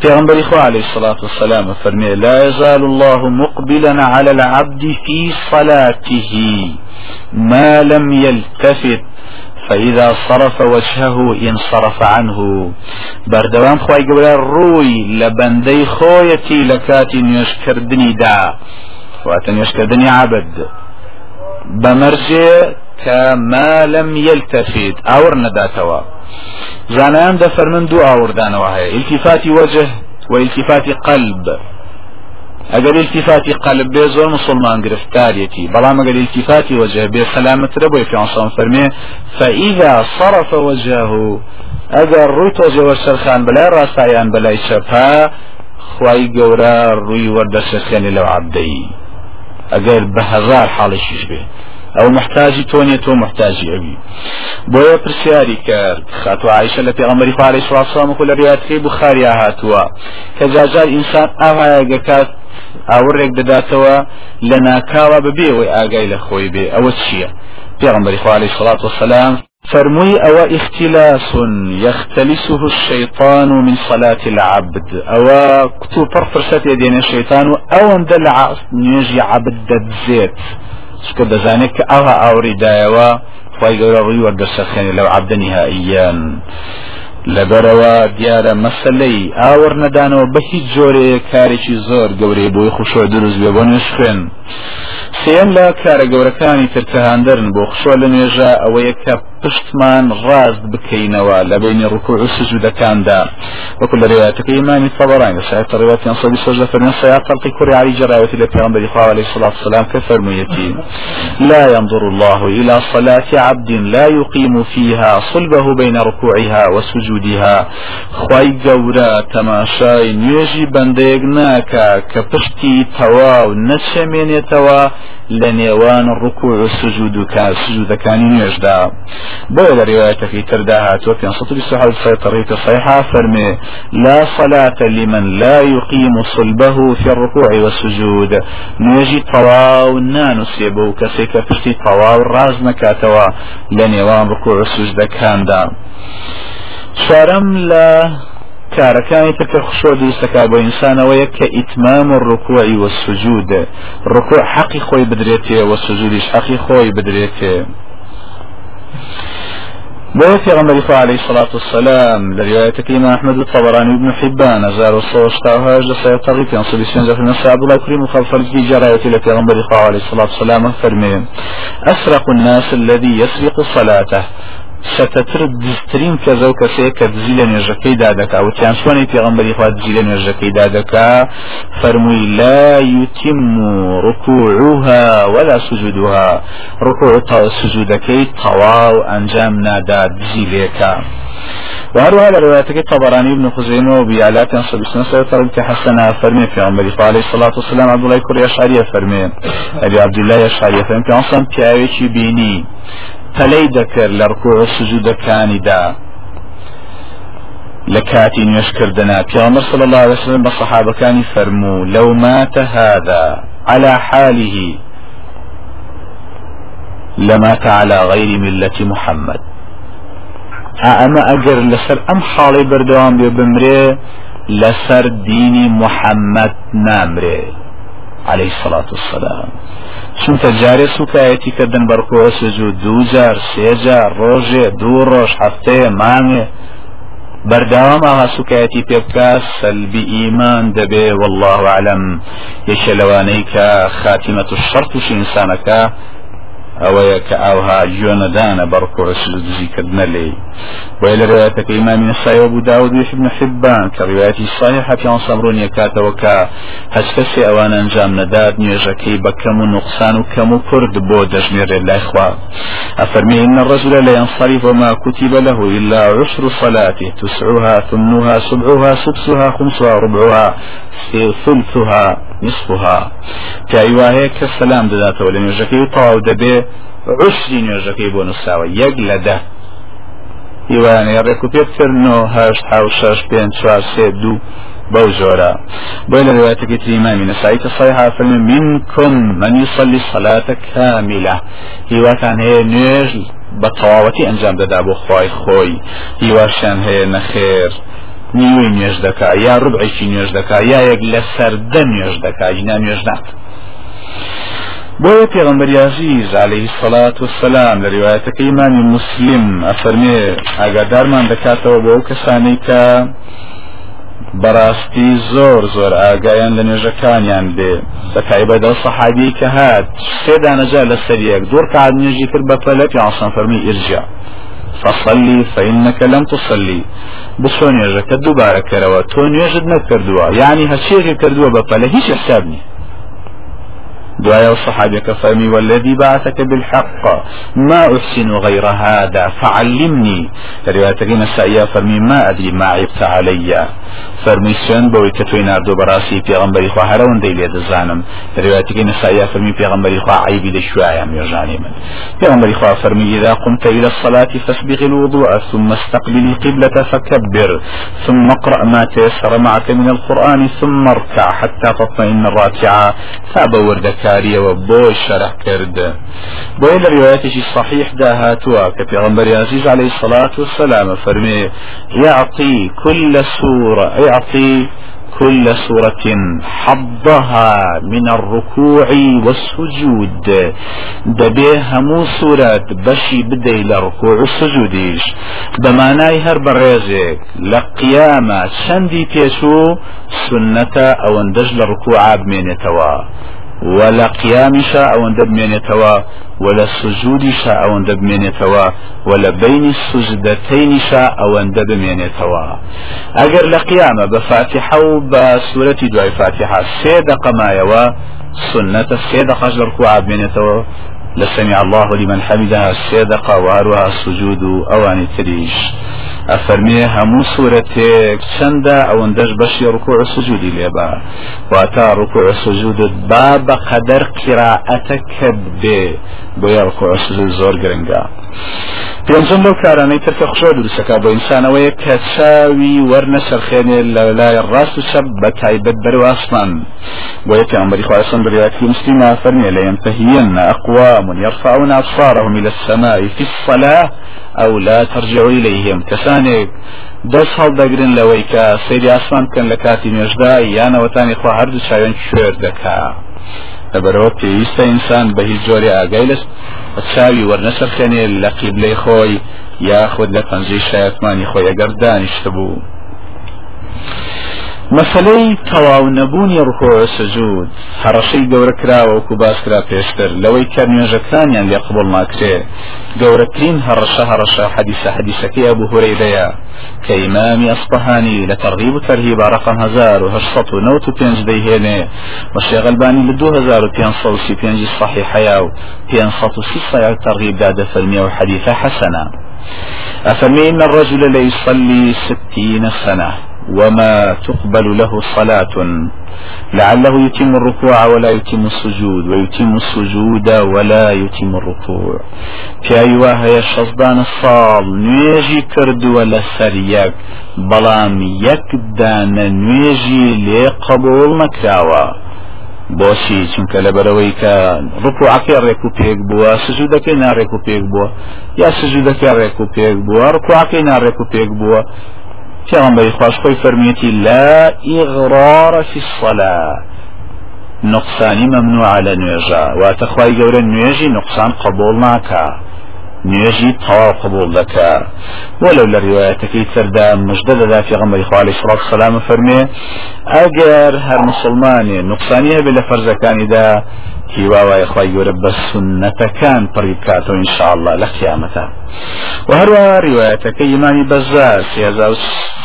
في غنبري عليه الصلاة والسلام فرمي لا يزال الله مقبلا على العبد في صلاته. ما لم يلتفت فإذا صرف وجهه انصرف عنه. بردوام خواهي قبل الروي لبندي خويتي لكاتي نيشكردني دا. واتن يشكردني عبد. بمرجع كما لم يلتفت. آور نداتوا. زانان دفرمن دو اور دانوا هي التفات وجه والتفات قلب. اگر التفاتی قلب بێ زۆر مسلمان گرفتارێتی بەڵام ئەگەر التفاتی وجه بێ سەلامت رە بۆی پیانسان فەرمێ فإذا صرف وجهه ئەگەر ڕووی تۆزێوە سەرخان بەلای ڕاستایان بەلای چەپا خی گەورە ڕووی وەردەسەرخێنی لەو عبدەی ئەگەر بە هەزار حاڵشیش بێ ئەو محتاجی تۆنێت تۆ محتاجی ئەوی بۆیە پرسیاری کرد خاتو عیشە لە پێغەمبەری خوارەی سواسڵام و لە ڕیاتەکەی بخاریا هاتووە کە جاجار ئاهایە گەکات ئاورێک دەداتەوە لە ناکاوە ببێەوەی ئاگای لە خۆی بێ ئەوە چییە پێغەمبەری خوارەی سڵات وسلام فرموي أو اختلاس يختلسه الشيطان من صلاة العبد؟ أو كتو فرفرسات يدين الشيطان أو اندلع نيجي عبد الزيت چکە دەزانێت کە ئەوها ئاوری دایەوە خی گەورە ڕووی وەردەسەخێنی لەو عبدە نهائیان لەبەرەوە دیارە مەسلەی ئاوەڕ نەدانەوە بە هیچ جۆرەیە کارێکی زۆر گەورەی بۆی خوشۆ دروست بێ بۆ نوێش خوێن سێم لە کارە گەورەکانی ترکەهاندرن کە پشتمان ڕاست بکەینەوە لە بینی ڕکوع و سجودەکاندا وەکو لە ڕێواتەکە ئیمانی طبران لەسایت ڕێوات صدی سۆز لە فەرمی سیا خەڵقی کوڕی علی جراوەتی لە پێغەمبەری خوا عليه الصلاة والسلام كفرميتي لا ينظر الله إلى صلاة عبد لا يقيم فيها صلبه بين ركوعها وسجودها. خواي گەورە تەماشای نوێژی بەندەیەک ناکە کە پشتی تەواو نەچەمێنێتەوە لە نێوان ڕکوع و سجود و کار سجودەکانی نوێژدا. بۆ لە ڕێوایەتەکەی تردا هاتووە 527 سيطريك صحيحة فرمي لا صلاة لمن لا يقيم صلبه في الركوع والسجود نوێژی تەواو نانوسێبە و کەسێک کە پشتی تەواو ڕاز نەکاتەوە لە نێوان ڕکوع و سجودەکاندا. چوارەم لە کارەکانی تکە خشۆ دروستەکە بۆ ئینسانەوەیە کە ئیتمام و ڕکوعی وە سجود ڕکوع حەقی خۆی بدرێتێ وە سجودیش حەقی خۆی بدرێتێ بو في غمر عليه الصلاة والسلام. لرواية كيما أحمد الطبراني وابن حبان أزار وصوش تاوهاج لسيد طريق ينصب سنجا في النساء عبد الله كريم وخلف الجراية التي غمر عليه الصلاة والسلام فرمي أسرق الناس الذي يسرق صلاته. شەتەتر دزترین کەزە و کەسەیە کە دزی لە نوێژەکەیدا دەکا و تیانسوانی پێغمبەری خوا دزی لە نوێژەکەیدا دەکا فەرمووی لا يتم ركوعها ولا سجودها ركوع سجودەکەی تەواو ئەنجام نادا دزی لێکا وهروها لروايتك الطبراني ابن خزيمة وبيالات ينصب سنة سيطرق حسنا فرمي في عمر عليه الصلاة والسلام. عبد الله كوري أشعرية فرمي أبي عبد الله أشعرية فرمي في بياوي بيني پەلەی دەکرد لە ڕکوع سجودەکانیدا لە کاتی نوێشکردنا پیامبر صلى الله عليه وسلم بصحابەکانی فەرموو لو مات هذا على حاله لمات على غير ملة محمد. ئەمە ئەگەر لەسەر ئەم حاڵی بەردەوام بێ بمرێ لەسەر دینی محەممەد نامرێ عليه الصلاة والسلام. چونکە جارێ سوکایەتی کردن بەرکۆ سجود دوو جار سێ جار دوو ڕۆژ هەفتەیە مانگێ بەرداوام ئاها سوکایەتی پێ بکە سەلبی ئیمان دەبێ والله عالم یەکێ لەوانەی کە خاتیمەت و شەڕ تووشی ئینسانەکە ئەوەیە کە ئاوها جۆنەدانە بەڕکۆ دزیکردنە لێ بۆی لە ڕێاتەکە ئیمامی نسایەوە بوو داود ابن حبان کە ڕوایەتی صحیح پیان سەمڕۆن یەکاتەوە کە هەچ کەسێ ئەوان ئەنجام نەدات نوێژەکەی بە کەم و نقصان و کەم و کورد بۆ دەژمێرێت لای خوا أفرمي إن الرجل لا ينصرف وما كتب له إلا عشر صلاته تسعها ثمنها سبعها سدسها خمسها ربعها ثلثها. نصفها. كأيواه كالسلام دذاته ولم يجكي طاو دبي عشري نوێژەکەی بۆ نووساوە. یەک لە دە. هیوانەیە ڕێک و پێکردنەوە هەشت حو شەش پێنج چوار سێ دوو بەو جۆرە بۆی لە الإمام نسائي تصحيح فرمي منكم من يصلي صلاة كاملة هیواتان هەیە نوێژ بە تەواوەتی ئەنجام دەدا بۆ خی خۆی. هیواشیان هەیە نەخێر. نیوەی نوێژ دەکا یا ڕبعێکی نوێژ دەکا یا یەک لە سەردە نوێژ دەکا ینا نوێژ نات. بۆیە پێغمبەر عزیز عليه الصلاة والسلام لە ریواەتەکە ئیمامی مسلم ئەفەرمێ ئاگادارمان دەکاتەوە بۆ ئەو کەسانەی کە بەڕاستی زۆر زۆر ئاگایان لە نوێژەکانیان بێ. بەتایبەت ئەو سەحابی کە هات سێ دانەجا لە سەریەک دوور کات نوێژی کرد بە پەلە پیاسان فەرمی ئرجا فصلي فإنك لم تصلي. بصو نوێژەکە دووبارە کەرەوە تۆ نوێژت نەکردووە یعنی هەچێکی کردووە بە پەلە هیچ حساب نیە دعاء الصحابة كفرمي والذي بعثك بالحق ما أحسن غير هذا فعلمني رواية نسائية فرمي ما أدري ما عبت علي فرمي سن بوي كتوي ناردو براسي في غنبري خوا هرون دي ليد الزانم رواية نسائية فرمي في غنبري خوا عيبي دشوايا ميرجاني من. في غنبري خوا فرمي إذا قمت إلى الصلاة فاسبغ الوضوء ثم استقبل القبلة فكبر ثم اقرأ ما تيسر معك من القرآن ثم اركع حتى تطمئن الراكعة فابوردك کاریەوە بۆ شەرح کردە بۆی لە ریواەتێکی صحیح دا هاتووە کە پێغمبەر عزیز عليه الصلاة والسلام فەرمێ يعطي كل سورة يعطي كل سورة حظها من الركوع والسجود. دبي همو سورة بشي بدي لركوع السجوديش بماناي هر بريزك لقيامة شندي تيشو سنة أو اندج لركوع بمينتوا. ولا قيام شاء أو اندب مينتوا ولا سجود شاء أو اندب مينتوا ولا بين السجدتين أو اندب مينتوا اگر لقيامه بفاتحه وبسورة دعاء فاتحة سيدق ما يوا سنة سيدق اجر ركوع مينتوا لسمع الله لمن حمدها السيدق وهروها السجود اواني تريش ئەفەرمێ هەموو سوورەتێک چەندە ئەوەندەش بەشی ڕکوع سجودی لێبا واتا ڕکوع سجودت با بە قەدەر قراءەتە کرد بێ بۆ یا ڕکوع سجود زۆر گرنگە پێنجم لەو کارانەی ترکە خشۆ دروستەکە بۆ ئینسانەوەیە کە چاوی وەرنە سەرخێنێ لە لای ڕاست و چەپ بە تایبەت بەرەو ئاسمان. بۆیە پێغمبەری خواستن بڕیاتی مسلمە فەرمێ لە ينتهين أقوام يرفعون أبصارهم إلى السماء في الصلاة أو لا ترجعوا إليهم. كسانك دەست هەڵدەگرن لەوەی کە سەیری ئاسمان بکەن لە کاتی نوێژدا یانەوەتانی خوا هەردوو چاوێن کوێر دەکا. لەبەرەوە پێویستە ئینسان بە هیچ جۆری ئاگای لەست چاوی وەرنەسەرخێنێ لە قیبلەی خۆی یاخود لە پەنجەی شایەتمانی خۆی ئەگەر دانیشتە بوو مەسلەی تەواو نەبوونی ڕخۆ سەجود هەڕەشەی گەورە کراوە وەکو باسکرا پێشتر لەوەی کە نوێژەکانیان لێ قبول ناکرێ گەورەترین هەڕەشە هەڕەشە حەدیسە حەدیسەکەی ئەبوو هورەیرەیە. کە ئیمامی ئەسپەهانی لە تەرغیب و تەرهیب رقم 1995 دەیهێنێ. و شێغەلبانی لە 2535 صحیحەیە و 530 صحیح تەرغیب دا دەفەرمیە و حەدیثە حەسەنە. أفمن الرجل ليصلي ستين سنة. وما تقبل له صلاة. لعله يتم الركوع ولا يتم السجود ويتم السجود ولا يتم الركوع. في أيوة هي الشصدان الصال نيجي كرد ولا سريك بلام يكدان نيجي لقبول مكراوة بۆچی چونکە لەبەرەوەی کە ڕکوعەکەی ڕێک و پێک بووە سجودەکەی ناڕێک و پێک بووە یا سجودەکە ڕێک و پێک بووە ڕکوعەکەی پێک بووە پیغمبری خواش خوی فرمیتی لا اغرار في الصلاة نقصانی ممنوع على واتە خی گەورە نوێژی نقصان قبول ناکە نيجي تەواو قبول دەکا. وەلو لە ڕواەتەکەی تردا مژدە دەدا پێغەمبەری خوا عەلەیهی سڵات سەلام فەرمێ ئەگەر هەر مسلمانێ نقصانی هەبێ لە فەرزەکانیدا هیواوای خی گەورە بە سنەتەکان پڕی بکاتەوە انشاءله لە قیامەتە و هەروە ڕواەتەکەی ئیمانی بەزار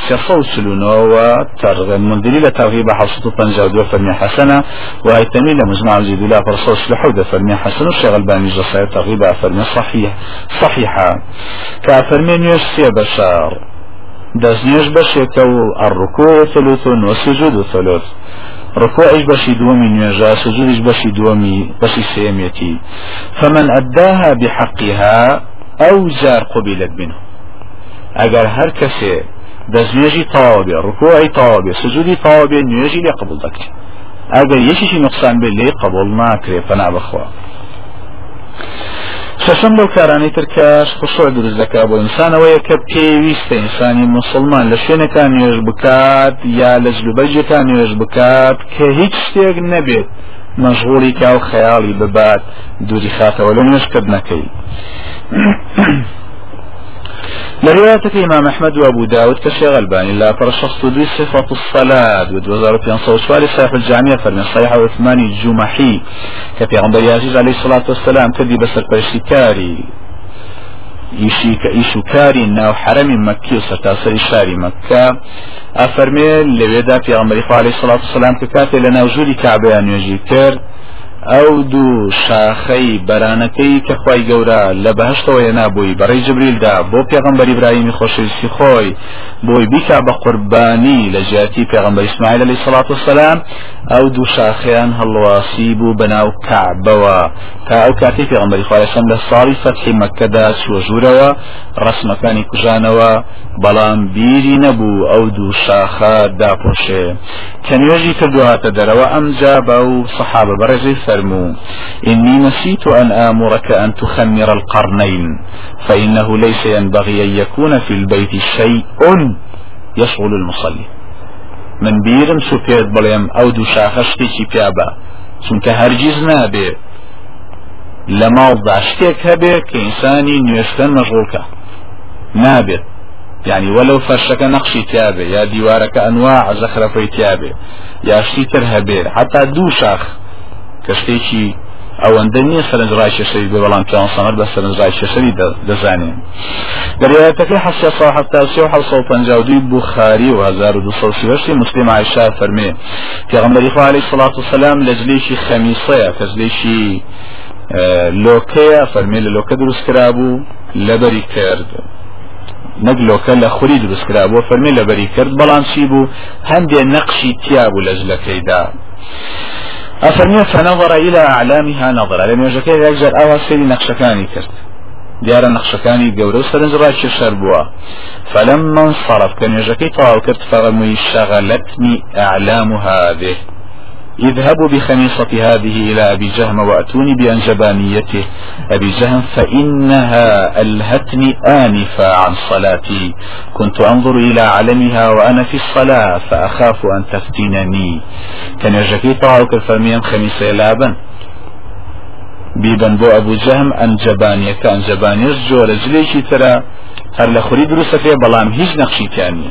سيصوصلونەوە ترغب مندري لترغيب حصة طنجة فرمي حسنة وهيتمي لمجمع الجديد لا فرصوص لحودة فرمي حسنة الشيخ الباني جصير ترغيب فرمي صحيح صحيحة كافرمي نيوش سي بشار دزنيش بشيكو الركوع ثلث والسجود ثلث ركوعش بشي دومي نيجا سجودش بشي دومي بشي سيميتي فمن أداها بحقها أو جار قبلت منه. اگر هر بێ ڕکوعی تەواو بێ سجودی تەواو بێ نوێژی لێ قبول دەکرێت ئەگەر یەکیشی نقصان بێ لێ قبول ناکرێ پەنا بخوا. شەشەم لەو کارانەی ترکەش خشوع دروست دەکا بۆ ئینسانەوەیە کە پێویستە ئینسانی مسلمان لە شوێنەکان نوێژ بکات یا لە جلوبەرجەکان نوێژ بکات کە هیچ شتێک نەبێت. مەشغوڵی کا و خەیاڵی ببات. دووری خاتەوە لە نوێژکردنەکەی لرواية إمام أحمد وأبو داود كشيخ الباني لا فرشخص دي صفة الصلاة ودوزار في أنصار سؤال صاحب الجامعة فرمي صحيح عثماني الجمحي كفي عمر يعزيز عليه الصلاة والسلام كدي بسر برشتكاري ئیشوکاری ناو حرەمی مەکی و سەرتاسەری شاری مەکە ئەفەرمێ لەوێدا خوا عەلەیهی سڵات وسلام کە کاتێ لە ناو ژووری کعبەیان نوێژی کرد ئەو دوو شاخەی بەرانەکەی کە خی گەورە لە بەهشتەوە نابووی. بەڕێی جبریلدا بۆ پێغمبەری براهیمی خۆشەویستی خۆی بۆی بیکا بە قوربانی لە ژاتی پێغمبەر اسماعیل علیه الصلاة والسلام ئەو دوو شاخیان هەڵواسی بوو بەناو کعبەوە تا ئەو کاتی پێغمبەری خوارەسەم لە ساڵی فەتحی مەکەدا چوەژورەوە ڕسمەکانی کوژانەوە بەڵام بیری نەبوو ئەو دوو شاخە داپۆشێ. کە نوێژی کردوهاتە دەرەوە ئەمجا بە و سەحابە بەڕێزەی فرموا إني نسيت أن آمرك أن تخمر القرنين فإنه ليس ينبغي أن يكون في البيت شيء يشغل المصلي. من بيرم سوپێت بڵێم ئەو دوو شاخە شتێکی پیابە چونکە هەرگیز نابێ لە ماڵدا شتێک هەبێ کە ئینسانی نوێشتن يعني ولو فرشك نقشي تيابه يا ديوارك انواع زخرفي تيابه يا شتي تر هبه. حتى دو شاخ. کەشتێکی ئەوەندە نییە سەرنج ڕای شەشەری بێ بەڵام پیان سەمەر بە سەرنج ڕای شەشەری دەزانێن دەریاتەکەی حسە ساحەتاسی و حەسە و پەنجاودوی بوخاری و 1230 مسلم عیشا فەرمێ. پێغەمبەری خوا عەلەیهی سڵات و سەلام لە جلێکی خەمیسەیە کە جلێکی لۆکەیە فەرمێ لە لۆکە دروست کرابوو لەبەری کرد. نەک لۆکە لە خوری دروست کرابوو فەرمێ لەبەری کرد بەڵام بوو؟ هەندێ نەقشی تیا بوو لە أفرمي فنظر إلى أعلامها نظرا لم يجكي يجر أوا سيري نقشكاني كرت. ديار نقشكاني قورو سرنج راكي شربوا فلما انصرف كان يجكي طاو كرت فرمي شغلتني أعلام هذه اذهبوا بخميصة هذه إلى أبي جهم وأتوني بأنجبانيته. أبي جهم فإنها ألهتني آنفا عن صلاتي. كنت أنظر إلى علمها وأنا في الصلاة فأخاف أن تفتنني. كان يجكي طاعك الفرميان خميسة لابا بيبن بو أبو جهم أنجبانية. كأنجبانية جور جليشي ترى هر لخوري دروسة فيه بلام هيج نقشي تاني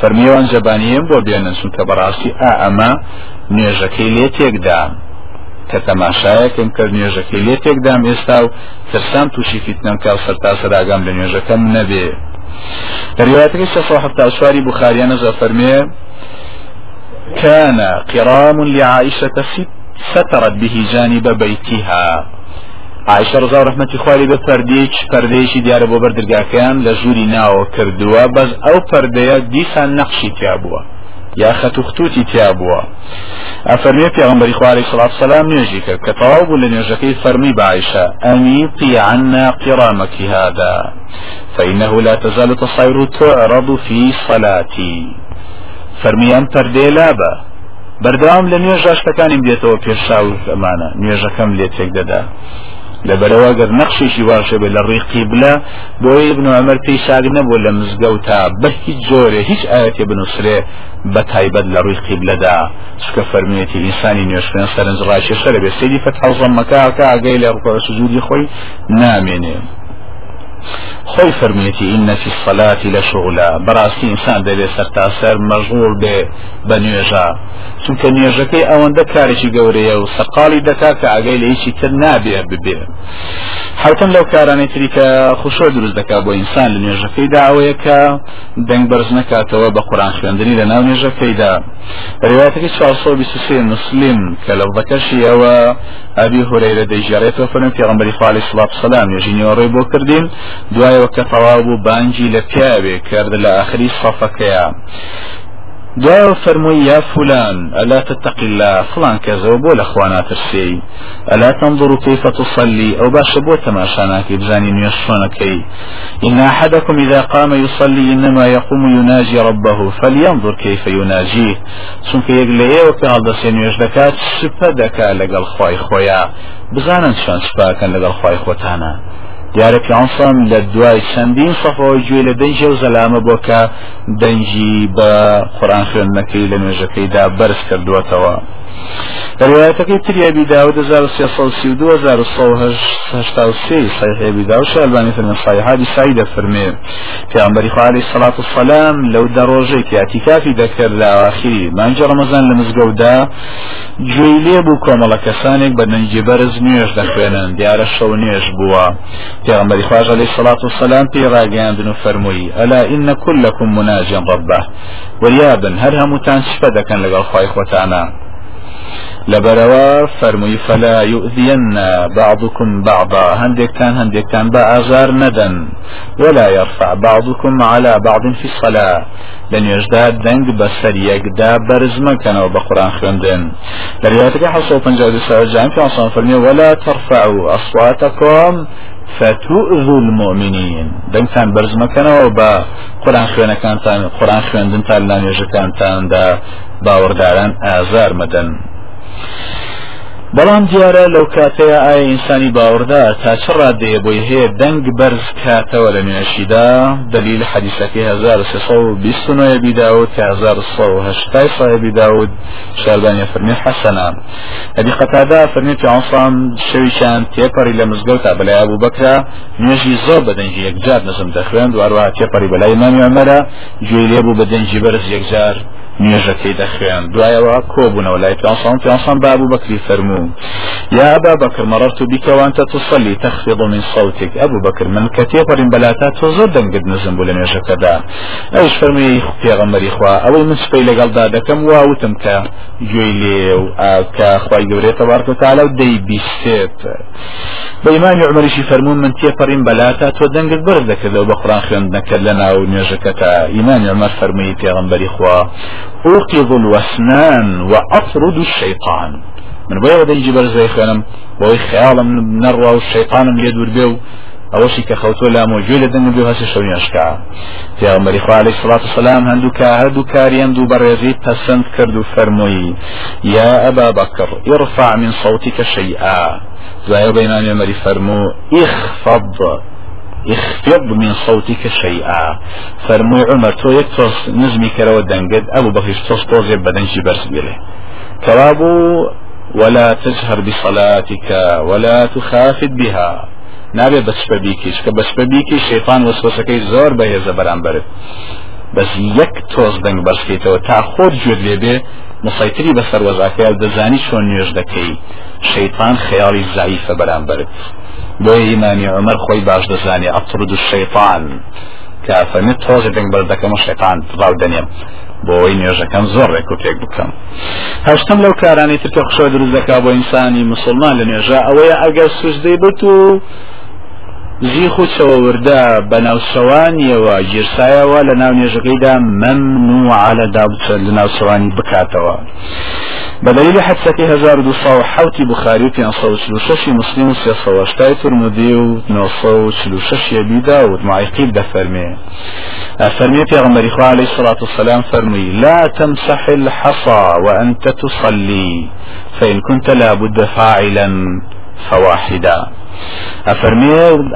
فەرمیێوان جەبانیم بۆ بێنن چونکە بەڕاستی ئا ئەمە نوێژەکەی لێ تێکدام. کە تەماشایەکەم کرد نوێژەکەی لێ تێکدام ئێستا و ترسام تووشی فیتنەم کا سەرتا سەراگام لە نوێژەکەم نەبێ. دەریواتەکەی سەفاحتا سواری بخاریانە زە فەرمێ كان قرام لعائشة سترت به جانب بيتها عیشە ڕزا ڕحمەتی خواری بە پەردێک پەردەیەکی دیارە بۆ بەردرگاکەیان لە ژووری ناوە کردووە بەس ئەو پەردەیە دیسان نەخشی تیا بووە یا خەتوختوتی تیا بووە ئەفەرمێ پێغمبەری خواري صلاة السلام نوێژی کرد کە تەواو بوو لە نوێژەکەی فەرمی بەعیشە ئەمیطی عنا قرامك هذا فإنه لا تزال تصير تعرض في صلاتي. فەرمی ئەم پەردێ لابە. بەردەوام لە نوێژ ڕاشتەکانیم دێتەوە پێشاو ئەمانە نوێژەکەم لێ تێک دەدا. لەبەرەوە گەر نەخشێکی باشە بێ لە ڕێی قیبلە بۆی ابن عمر پێی ساگ نەبوو لە مزگەوتا بە هیچ جۆرە هیچ ئاەتێ بنووسرێ بە تایبەت لە ڕووی قیبلەدا چکە فەرمیێتی ئینسانی نوێشتن سەرنج ڕاشێشە لە بێ سەری فەت حەوزەم مەکاکە ئاگەی لە ڕکۆ سوجودی خۆی نامێنێ. خۆی فرمێتی ئینەفی سەلاتی لە شغلا بەڕاستی ئینسان دەبێت سەرتاسەر مەژغول بێ بە نوێژە. چونکە نوێژەکەی ئەوەندە کارێکی گەورەیە و سەقالی دەکات کە ئاگەی لە هیچی تر نابێ ببێ. حوتم لەو کارانەی تری کە خوشۆ دروست دەکا بۆ ئینسان لە نوێژەکەی داوەیە کە دەنگ بەرز نکاتەوە بە قورآن خوێندنی لە ناو نوێژەکەیدا ڕێواتەکەی 423 مسلم کە لەوڵەکەشی ئەوە ئەبی هورەیرە دەیژێڕێتەوە فەرم پێغەمبەری خوالی سڵات سەلام نوێژی نیوەڕێ بۆ کردین. دوایەوە کە تەواو بوو بانجی لە کرد لە آخری سەفەکەیە. دوای فرمووی یا فلان ألا تتقي الله؟ فلان كذا بۆ لە خوانا ترسي ألا تنظر كيف تصلي؟ أو باش بۆ تماشاناكي بزاني شلونەکەی إن أحدكم إذا قام يصلي إنما يقوم يناجي ربه فلينظر كيف يناجيه. چونکە یەک لە ئێوە پێ هەڵدەسێ نوێژ دەکات سپە دەکا لەگەڵ خی خۆیان بزانن چۆن دیارەکە ئەسان لە دوای چەندین سەفەوە گوێ لە دەنجە و زەلامە بۆ کە دەنجی بە قڕان خوێندنەکەی لە نوێژەکەیدا بەرز کردووەتەوە روايتك تري أبي داود زار سيصل سيودو زار الصوهش هشتاوسي صحيح أبي داود شعباني في الصحيحة بسعيدة فرمي في عمبر عليه الصلاة والسلام لو دروجيك اعتكافي ذكر لآخري انجا رمضان لمزقودا جويلي بو كوملا كسانك بدن برز نيوش دخوينن ديار الشو نيوش بوا في عمبر عليه الصلاة والسلام في راقيان دنو فرمي ألا إن كلكم مناجا ربه وليابا هل همتان شفدكا لغا الخوايخ وتعنا لبروا فرمي فلا يؤذين بعضكم بعضا. هندك كان هندك كان بأزار ندن. ولا يرفع بعضكم على بعض في الصلاة. لن يجداد دنگ بسر يقدا برزما كانوا بقرآن خندن لرياتك حصول پنجاب سعجان في عصام فرمي ولا ترفعوا أصواتكم فتؤذوا المؤمنين. دەنگتان بەرز مەکەنەوە بە قورآن خوێنەکانتان قورآن خوێندنتان لە نوێژەکانتاندا باوەڕداران ئازار مەدەن. بەڵام دیارە لەو کاتەیە ئایا ئینسانی باوەڕدا تا چ ڕادەیە بۆی هەیە دەنگ بەرز کاتەوە لە نوێشیدا؟ دلیل حەدیسەکەی 1920 بیداود کە 1970 صاحبی داود شاربانیە فەرمی حەسەنا. هەدی قەتادا فەرمی پیانسان شەویشان تێپەڕی لە مزگەوتا بەلای ئەبوو بەکرا نوێژی زۆر بە دەنجی یەکجار نزم دەخوێن واروها تێپەڕی بەلای مامی ئەمەرە گوێی لێ بوو بە دەنجی بەرز یەکجار. نوێژەکەی دەخوێن دوایەوە کۆبوونەوە لای پیانسان پیانسان بابوو بەکری فەرموو يا أبا بكر مررت بك وأنت تصلي. تخفض من صوتك. أبو بكر من كتير بلاتات وزردا قد نزم بولن يجكدا أيش فرمي في غمر إخوة أو من سبيل قال دادكم واوتم كا جويلي كا خواي قوري تبارك وتعالى ودي بيستيت. بإمام عمر شي فرمون من تيبرين بلاتات ودن قد برد ذكر بقرآن خيان نكلنا ونيجكتا إمام عمر فرمي في غمر إخوة. أوقظ الوسنان وأطرد الشيطان. من بۆیەوە دەیجی بەرزەی خوێنم بۆی خیاڵم نەڕوا و شەیطانم لێ دوور بێ و ئەوەشی کە خەوتۆ لا مۆجوێ لە دەنگ بێ هەسی شەونیشکا پیامبەری خوا علیه الصلاة والسلام هەندوو کا هەردوو کاری هەندوو بەڕێزی پەسەند کرد و فەرمووی یا ئەبا من صوتك شيئا. دوایە بە ئیمامی عمەری فەرموو اخفض. اخفض من صوتك شيئا فرموي عمر تو يك توس نزمي كرو دنگد ابو بكر توس توزي بدنجي برس بيله كوابو ولا تجهر بصلاتك ولا تخافت بها. نابێ بەسپە بیکیش کە بەسپە بیکی شەیطان وەسوەسەکەی زۆر بەهێزە بەرامبرت بەس یەک تۆز دەنگ بەرسکەیتەوە تا خۆت گوێت لێبێ مسەیتری بەسەر وەزاکە دەزانی چۆن نوێژ دەکەی شەیطان خەیاڵی زعیفە بەرامبرت بۆیە ئیمامی عمر خۆی باش دەزانی ئەطرد الشەیطان کە فەرمێت تۆزی دەنگ بەردەکەم و شەیطان ڕاو دەنێم بۆەوەی نوێژەکەم زۆر ڕێک و پێک بکەم هەشتم لەو کارانی ترکە خشۆ دروست دەکا بۆ ئینسانی مسلمان لە نوێژە ئەوەیە ئەگەر سوزدەی بێت و زیخ و چەوەوردا بە ناوسەوانیەوە گیرسایەوە لە ناو نێژەکەیدا مەمنوع لە دابچە لە ناوسەوانی بکاتەوە. بدليل حدثك هزار دو صو حوتي بخاري في صو شلوششي مسلم سي صو اشتاي ترمذي و صو شلوششي ابي داود مع يقيل ده فرمي فرمي في غمر عليه الصلاة والسلام فرمي لا تمسح الحصى وأنت تصلي فإن كنت لابد فاعلا فواحدا. أفرمي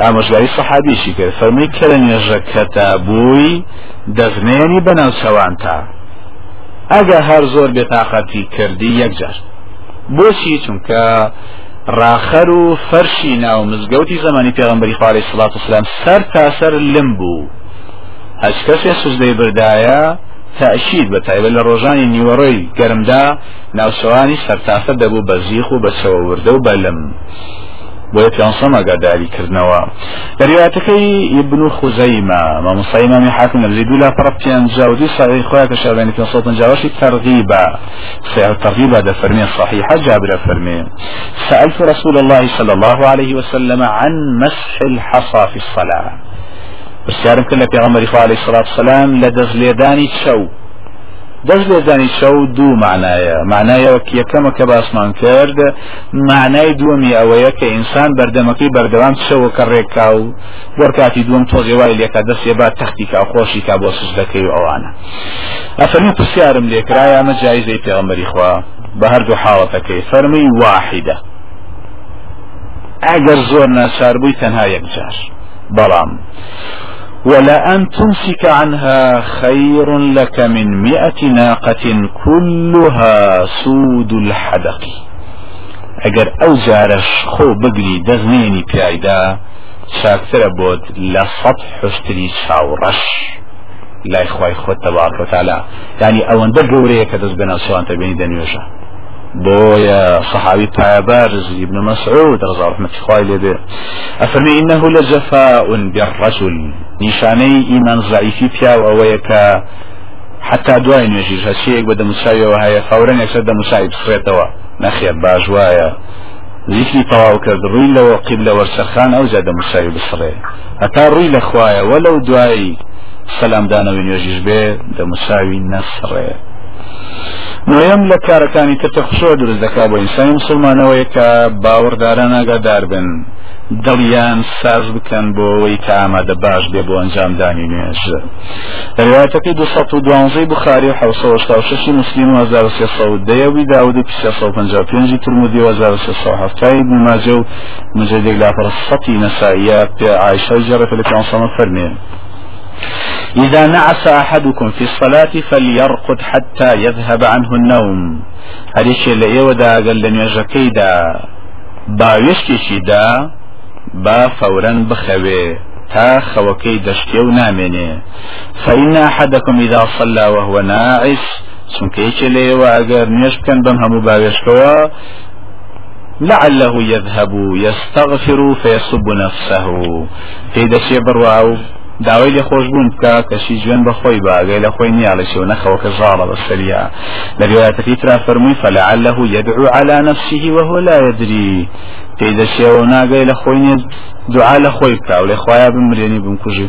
أمجاري صحابي شكر فرمي كلن يجكتا بوي دغنيني بناو سوانتا ئەگە هەر زۆر بێتاقەتی کردی یەکجار بۆچی؟ چونکە ڕاخەر و فەرشی ناو مزگەوتی زمانی پێغمبەری خوالی سڵات وسلام سەر تاسەر لم بوو. هەچ کەسێ سوزدەی بردایە تأشید بە تایبەت لە ڕۆژانی نیوەڕۆی گەرمدا ناوچەوانی سەرتاسە دەبوو بە زیخ و بە چەوەوردە و بەلم بۆیە پیانسەم ئەگاداریکردنەوە دەریاتەکەی ابن خوزەیمە مامۆسای مامی حاکم لە زیدو لا پڕ دوی ساڵی خۆیان کە شاوێنی پێ سەڵ پنجاوەشی تەرغیبە. سير ترغيب هذا فرمي صحيح جابر فرمي سألت رسول الله صلى الله عليه وسلم عن مسح الحصى في الصلاة. بسيارم كل في غمر عليه الصلاة والسلام لدز ليداني تشو دەست لێدانی شەو دوو معنایە. معنایەوە یەکەمە کە باسمان کرد معنای دووەمی ئەوەیە کە ئینسان بەردەمەکەی بەردەوام شەوەکە ڕێکا و بۆرکاتی دووەم تۆزی وای لێکە دەستێ با تەختی کا خۆشی کا بۆ سوزدەکەی و ئەوانە. ئەفەرمی پرسیارم لێکرایە ئەمە جایزەی پێغەمبەری خوا. بە هەردوو حاڵەتەکەی. فەرمی واحدە. ئەگەر زۆر ناچار بووی تەنها یەکجار بەڵام. ولا أن تمسك عنها خير لك من مئة ناقة كلها سود الحدق. اگر أو جاريش خو بگری دزنيني پیایدا چاکتر بود لصد حشتری چاورش لا إخوة خود تبارك وتعالى. يعني ئەوەندە گەورەیە کە دەست بێنە سوان تبینی دەنوێژە بويا صحابي بارز ابن مسعود رضي الله عنه خوالي به أفرمي إنه لجفاء بالرجل؟ نشاني إيمان ضعيفي بيا وأويك حتى دوای نوێژیر هەچیەک بە دەموساویەوە هەیە فورەن یەکسەر دەموسایی بسرێتەوە نەخێر باشوایە زیکری تەواو کرد ڕووی لەوە قیب لە وەرسەخان ئەو جا دەموساوی بسڕێ هەتا ڕووی لە خوایە وەلەو دوایی سەلامدانەوەی نوێژیش بێ دەموساوی نەسڕێ نوێم لە کارەکانی ترتە خشۆ دروست دەکا بۆ ئینسانی مسلمانەوەی کە باوەڕداران ئاگادار بن دڵیان ساز بکەن بۆ ئەوەی کە ئامادە باش بێ بۆ ئەنجامدانی نوێژ. ڕواتەکەی 2012 بخاری 1966 مسلیم 1310 داود 355 ترمودی 1307 ابن ماجه و مجدد لافر الصتي نسائية عائشة جرت لكان صمت فرميه إذا نعس أحدكم في الصلاة فليرقد حتى يذهب عنه النوم. هذا الشيء اللي يودا قال لن يجكي دا باويشكي دا با فورا بخوي. تا خوكي دشتي ونامني فإن أحدكم إذا صلى وهو ناعس سنكيش لي وأجر نيشكن بمهم باويشكوا لعله يذهب يستغفر فيسب نفسه. في دشي برواو. داوای لێ خۆش بوون بکە کەشی جوێن بەخۆی باگەی لە خۆی نییە لە شێو نەخەوەکە ژاڵە بەسەریا لە روایەتەکەی ترا فەرمووی فلعله يدعو على نفسه وهو لا يدري. پێدەشێەوە ناگەی لە خۆی نیە دوعا لە خۆی بکە و لێ خۆیان بمرێنی بمکوژی.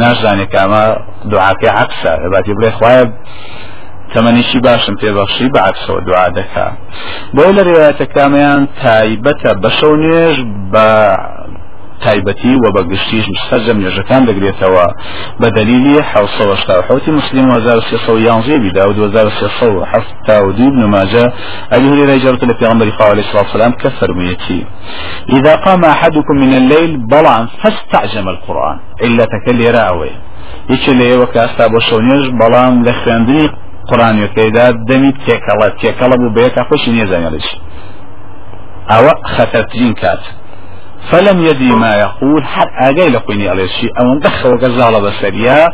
ناشزانێت کامە دوعاکەی عکسە باتی بڵێ خۆیە تەمەنیشی باشم پێبەخشی بە عکسەوە دوعا دەکا. بۆی لە ڕێوایەتەکامیان تایبەتە بەشە نوێژ بە تایبەتی و بە گشتیش سەرجەم نوێژەکان دەگرێتەوە. بە دلیلی حوتی مسلم 1311 بیدا و 2372 ابن ماجه أبي هريرة جرت لبيغمبر صلى الله عليه وسلم كفرميتي إذا قام أحدكم من الليل بلعا فاستعجم القرآن. إلا تكلي راوي وەکە ئاستا بۆ شەونێژ بەڵام لە خوێندنی قڕانیەکەیدا دەمی تێکەڵە تێکەڵە بوو بەیەکە خۆشی نیێزانێش ئەوە خەتەرترین کات. فلم يدري ما يقول حتى أجاي لقيني على الشيء. أو ندخل وقزال بسريا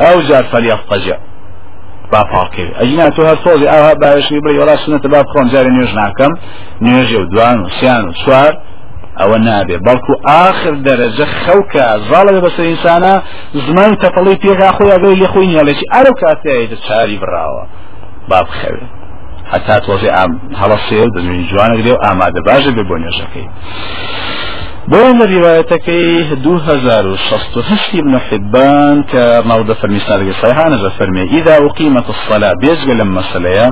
أو جار فليضطجع. باپاکەوێ ئەجینا تۆ هەر تۆزی ئاها باشی بڕی وڵا سنەتە با بخۆم جارێ نوێژ ناکەم نوێژێ و دوان و سیان و چوار ئەوە آخر دەرەجە خەوکە زاڵە بەسەر ئینسانە زمان تەپەڵی پێغا خۆی ئەگەی لێ خۆی نیاڵێکی ئەرە کاتەیە چاری بڕاوە با بخەوێ حتا تۆزی هەڵەسێ و دەنوێنی جوانەگرێ و ئامادە باشە بێ بۆ بين روايتكي دو هزار وشست هشتي ابن حبان كموضة فرمي سنة صحيحة نجا فرمي إذا أقيمت الصلاة بيجي لما صليا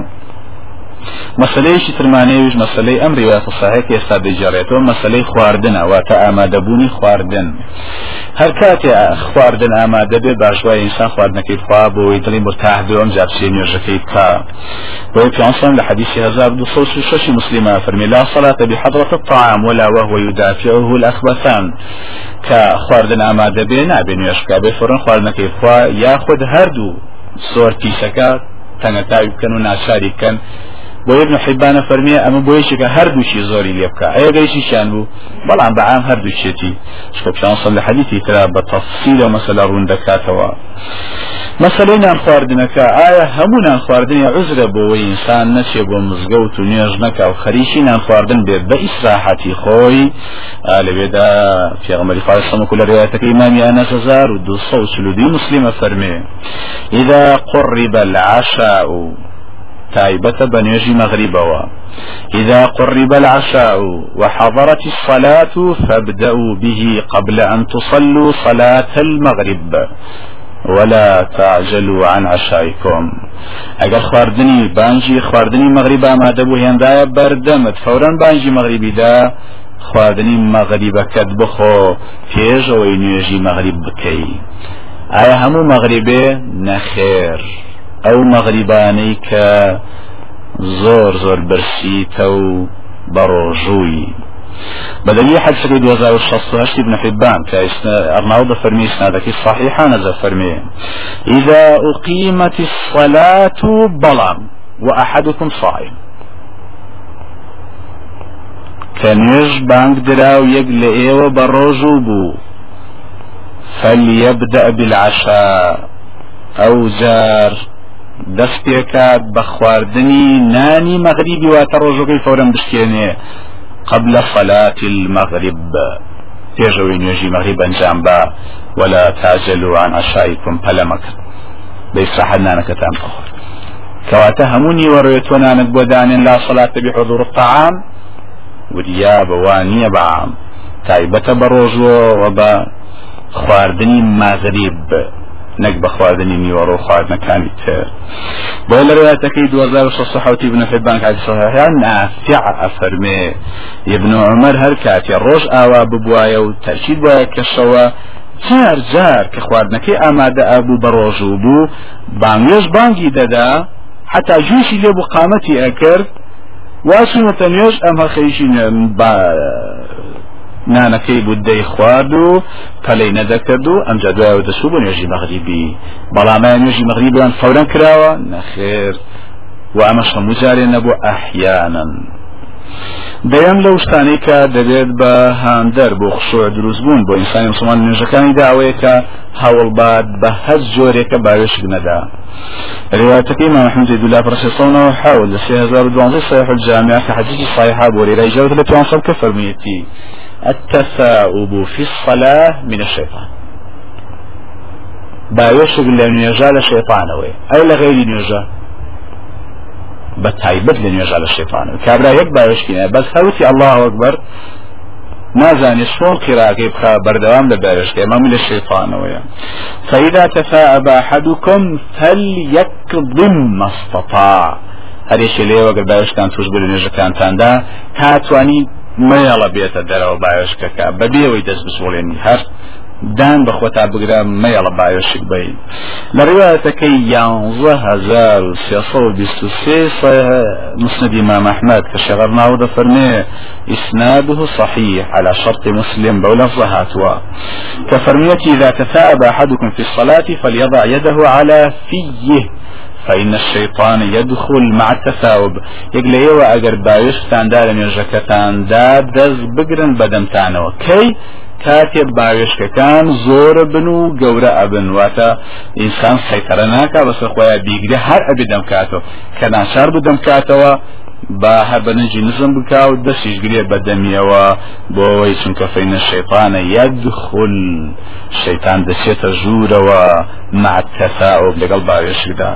مەسلەیەکی ترمانەیەویش مەسلەی ئەم ڕێواتە ساهەیە ئێستا دەیجارێتەوە مەسلەی خواردنە واتە ئامادەبوونی خواردن. هەر کاتێ خواردن ئامادە بێ باشوای ئینسان خواردنەکەی خوا بۆی دڵی مرتاح دوم جابسێ نوێژەکەی بکە بۆی پیانسان لە حدیثی 1206 مسلمە فەرمی لا صلاة بحضرة الطعام ولا وهو يدافعه الأخبثان. کە خواردن ئامادە بێ نابێ نوێشکا بێ فڕن خواردنەکەی خوا یاخود هەردوو سۆر پیسەکە تەنگەتاوی بکەن و ناچاری بکەن. بۆ ابن حیبانە فەرمیە ئەمە بۆیشێکە هەردووشی زۆری لێ بکە. ئەیە گەیشیشیان بوو؟ بەڵام بەعام هەردووچێتی شکۆپشان لە حەدیثی ترا بە تەفسیل و مەسەلە ڕوون دەکاتەوە. مەسلەی نان خواردنەکە ئایا هەموو نان خواردنی عزرە بۆەوەی ئینسان نەچێ بۆ مزگەوت و نوێژ نەکە و خەریکی نان خواردن بێت بە ئیسراحەتی خۆی؟ لەوێدا پێغمەری فارسەمەکو لە ڕێاتەکە ئیمامی ئەنەس هزار و دو مسلمە فەرمێ. إذا قرب العشاء تايبة بنيجي مغربوا. إذا قرب العشاء وحضرت الصلاة فابدأوا به قبل أن تصلوا صلاة المغرب. ولا تعجلوا عن عشائكم. اگر خواردنی بانجی خواردنی مغرب آماده بو هندایە بەردەمت فورا بانجی مغربی دا خواردنی مەغریبەکەت بخۆ پێشەوەی نوێژی مەغریب بکەی ئایا هەموو مەغریبێ نەخێر ئەو مەغریبانەی کە زۆر زۆر برسیتە و بەڕۆژووی بدليل حد سريد وزا والشخص ابن حبان كأرناوض فرمي اسنادك الصحيحة نزل فرمي إذا أقيمت الصلاة بلام وأحدكم صائم. كنيش بانك دراو يقل بروجو بو. فليبدأ بالعشاء. أو جار دەستێکات بە خواردنی نانی مەغریبی واتە ڕۆژەکەی فورا بشکێنێ قبل صلاة المغرب. تيجوا نوێژی مغرب انجام با. ولا تاجلوا عن عشائكم پەلەمەک بيسرح نانەکەتان بخۆر کەواتە هەموونی وەڕێتۆنانت بۆ دانێن لا صلاة بحضور الطعام. وریا بەوانیە بەعام تایبەتە بە ڕۆژوە و بە خواردنی ماغریب نەک بە خواردنی نیوەڕۆ و خواردنەکانی تر. بۆ لە ڕواتەکەی 2660 بن حبان کاتی صحیحیان نافع ئەفەرمێ ابن عمر هەر کاتی ڕۆژ ئاوا ببوایە و تەرکید وایە کەشەوە. جار جار کە خواردنەکەی ئامادە ئابوو بە ڕۆژوو بوو بانگێش بانگی دەدا حتا جوشی لێ بوو قامەتی ئەکرد واسونەتە نوێژ ئەم هەخەیشی نانەکەی بوو دەی خوارد و پەلەی نەدەکرد و ئەمجا دوایەوە دەسوو بۆ نوێژی مەغریبی. بەڵامیان نوێژی مەغریبیان فەوران کراوە؟ نەخێر. و ئەمەش هەموو جارێ نەبوو ئەحیانن دەیان لە شتانەی کە دەبێت بە هاندەر بۆ خشۆ دروستبوون بۆ ئینسانی مسلمان نوێژەکانی داوەیەکە هەوڵبات بە هەز جۆرێکە باوێشک نەدا. ڕێواتەکەی ماحمدی دولا پرسەسەونەوە حول لە 2012 سەح جامعە کە حەجیجی سایحا بۆ ڕێرای جەوت لە 500 کە فەرمیەتی التثاؤب في الصلاة من الشيطان. باوشك لنيجا لشيطان أي لغير نيجا بتايبت لنيجا للشيطان كابرا يك باوشكنا بس هوتي الله أكبر. نازاني شلون قراءة بخا بردوام لبارش ما من الشيطان ويا فإذا تثاءب أحدكم فليكظم ما استطاع. هەرێکی لێوە گەر باوشتان توش بر نوێژەکانتاندا کاتوانی مەیەڵە بێتە دەرەوە باوشکەکە بەبێەوەی دەست بسوڵێنی. هەر دان بەخۆ تا بگرە مەیەڵە باوشک بین لە ڕێواتەکەی یانزە هزار و سێسە و بیست و سێ مسند إمام أحمد كشغر ناود فرمي إسناده صحيح على شرط مسلم بولفظ هاتوا كفرمية إذا تثاءب أحدكم في الصلاة فليضع يده على فيه فإن الشيطان يدخل مع التثاؤب يقول ايوا اگر باوشتان دار نوێژەکەتان دا دەست بگرن بەدەمتانەوە کەی؟ کاتێ باوێشکەکان زۆرە بن و گەورە ئەبن. واتە ئینسان سەیتەرە ناکە بەسەر خۆیان بیگرێ هەر ئەبێ دەمکاتەوە. کە ناچار بدەمکاتەوە با هەر بەنجی نزم بکا و دەستیش گرێ بەدەمیەوە بۆ ئەوەی چونکە فإن الشيطان يدخل شەیتان دەچێتە ژوورەوە معتەساوب لەگەڵ باوێشکدا.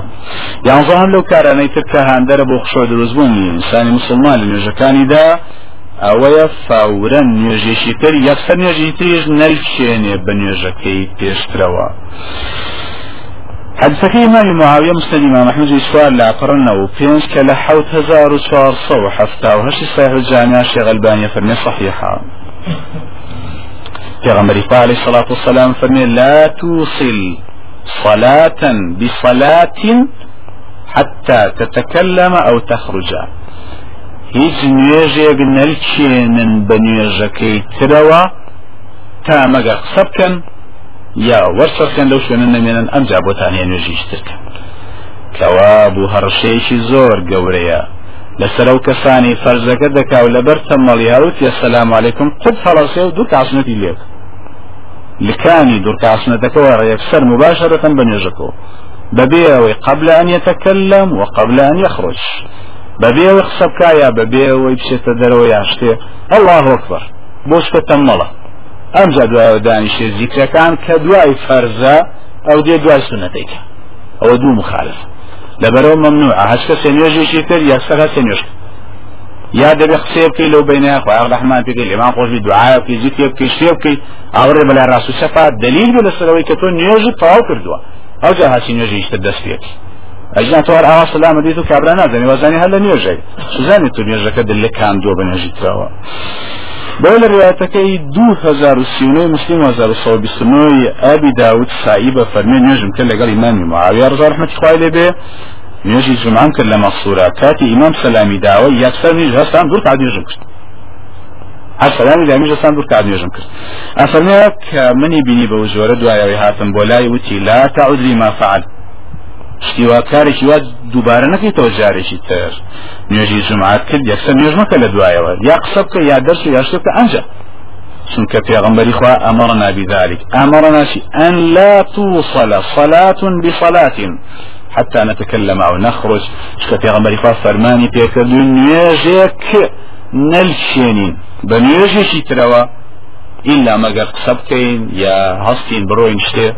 یانزە هەم لەو کارانەی تر کە هاندەرە بۆ خشۆ دروستبوونی ئینسانی مسلمان لە نوێژەکانیدا ئەوەیە فاورەن نوێژێکی تر یەکسەر نوێژی تریش نەلکێنێ بە نوێژەکەی پێشترەوە. حدثكي إمام معاوية مسند إمام أحمد إسوار لا قرنا وبينس كلا حوت هزار وشوار صو حفتا وهش صحيح الجامع شيخ البانية فرمي صحيحة في غمر عليه الصلاة والسلام فرمي لا توصل صلاة بصلاة حتى تتكلم أو تخرج. هیچ نوێژێک نەلچێنن بە نوێژەکەی ترەوە تا مەگە قسە بکەن یا وەرسەکەن لەو شوێنە نەمێنن ئەم جا بۆتان هێ نوێژیشترکەن کەوا بوو هەڕشەیەکی زۆر گەورەیە. لەسەر ئەو کەسانی فەرزەکە دەکا و لەبەر تەمەڵی هاوت السلام عليكم قد هەڵەسێ دوو کاسنەتی لێک. لكاني دور كاسنتەکەەوە ڕێکسەر مباشرة بنێژەکەەوە بەبێ ئەوەی قبل أن يتكلم وقبل أن يخرج بەبێ قسە بکە یا بەبێ ئەوەی بچێتە دەرەوە یاشتێ الله أكبر بۆشتە تەمەڵە ئەمجا دوایەوە دانیشێ زیکرەکان کە دوای فەرزە ئەو دێ دوای سنەتێکە ئەوە دوو مخالف. لەبەرەوە ممنوع. هەچ کە سێنوێژێکی کرد یا سەر سێنوێژ یا دەبێ قسێ بکەی لەو بینە خۆیان ڕحمان پێکەی لێمان خۆشی دوعاە بکەی زیکێ بکەی شتێ بکەی ئاوڕێ بەلا ڕاست و سەفا دلیل بێ لەسەرەوەی کە تۆ نوێژت تەواو کردووە. ئەو جا هاچی نوێژی شتە دەست پێێت ئەجنا تۆوار ئاوا سلامە دیت و کابرا نازانێ وەزانی هەر لە نوێژەی سوزانی تو نوێژەکە دل لە کاندووە بەنێژی تراوە. بۆ لە ڕواتەکەی 2039 مسلم 1920 ئابی داود سایی بە فەرمێ نوێژم کرد لەگەڵ ئیمامی معاویە ڕزا رحمەتی خوای لێ بێ نوێژی جمعام کرد لە مەقصورە کاتی ئیمام سەلامی داوە یەکسەر نیژ هەستان دوور تا نوێژم کرد. هەر سەلامی دامیش هەستان دوور تا نوێژم کرد. ئەفەرمێ کە منی بینی بە زۆرە دوایەوەی هاتم بۆ لای وتی لا تعد لما فعلت. شتیواکارێکی وا دووبارە نەکەیتەوە جارێکی تر. نوێژی جمعات کرد یەکسەر نوێژ مەکە لە دوایەوە. یا قسە بکە یا دەرس و شتەکە ئەنجە چونکە پێغمبەری خوا أمرنا بذلك أمرنا أن لا توصل صلاة بصلاة حتى نتكلم أو نخرج چونکە پێغەمبەری خوا فەرمانی پێکردوو نوێژێک نلشينين بنيجيشي تروا إلا مقر قصبكين يا هستين بروين شتير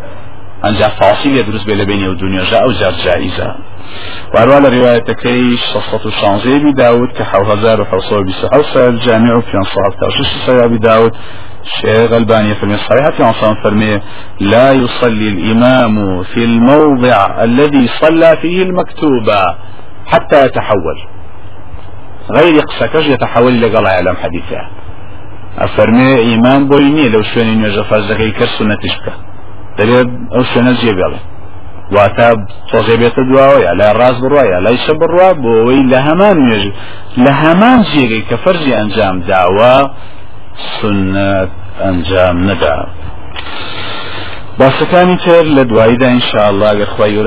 انجا فاصل يدرس بين بين الدنيا جاء أو جار جائزة. واروا رواية كي شصة الشانزي بداود كحو هزار وحوصو بسحوصة الجامع في انصاف تاشش سيا بداود الشيخ الباني في الصحيحة في عصام فرمي لا يصلي الإمام في الموضع الذي صلى فيه المكتوبة حتى يتحول. غير قسكش يتحول لقال يعلم حديثه. أفرمي إمام بويني لو شوين ينجا فازغي كرسونة تشبكه دەبێت ئەو شوێنە جێگەڵێ واتە تۆزێ بێتە دواوە یا لای ڕاست بڕوا یا لای شە بڕوا بۆ ئەوەی لە هەمان نوێژی لە هەمان جێگەی کە فەرزی ئەنجام داوە سنت ئەنجام نەدا. باسەکانی تر لە دواییدا ئینشاء الله گەر خخوای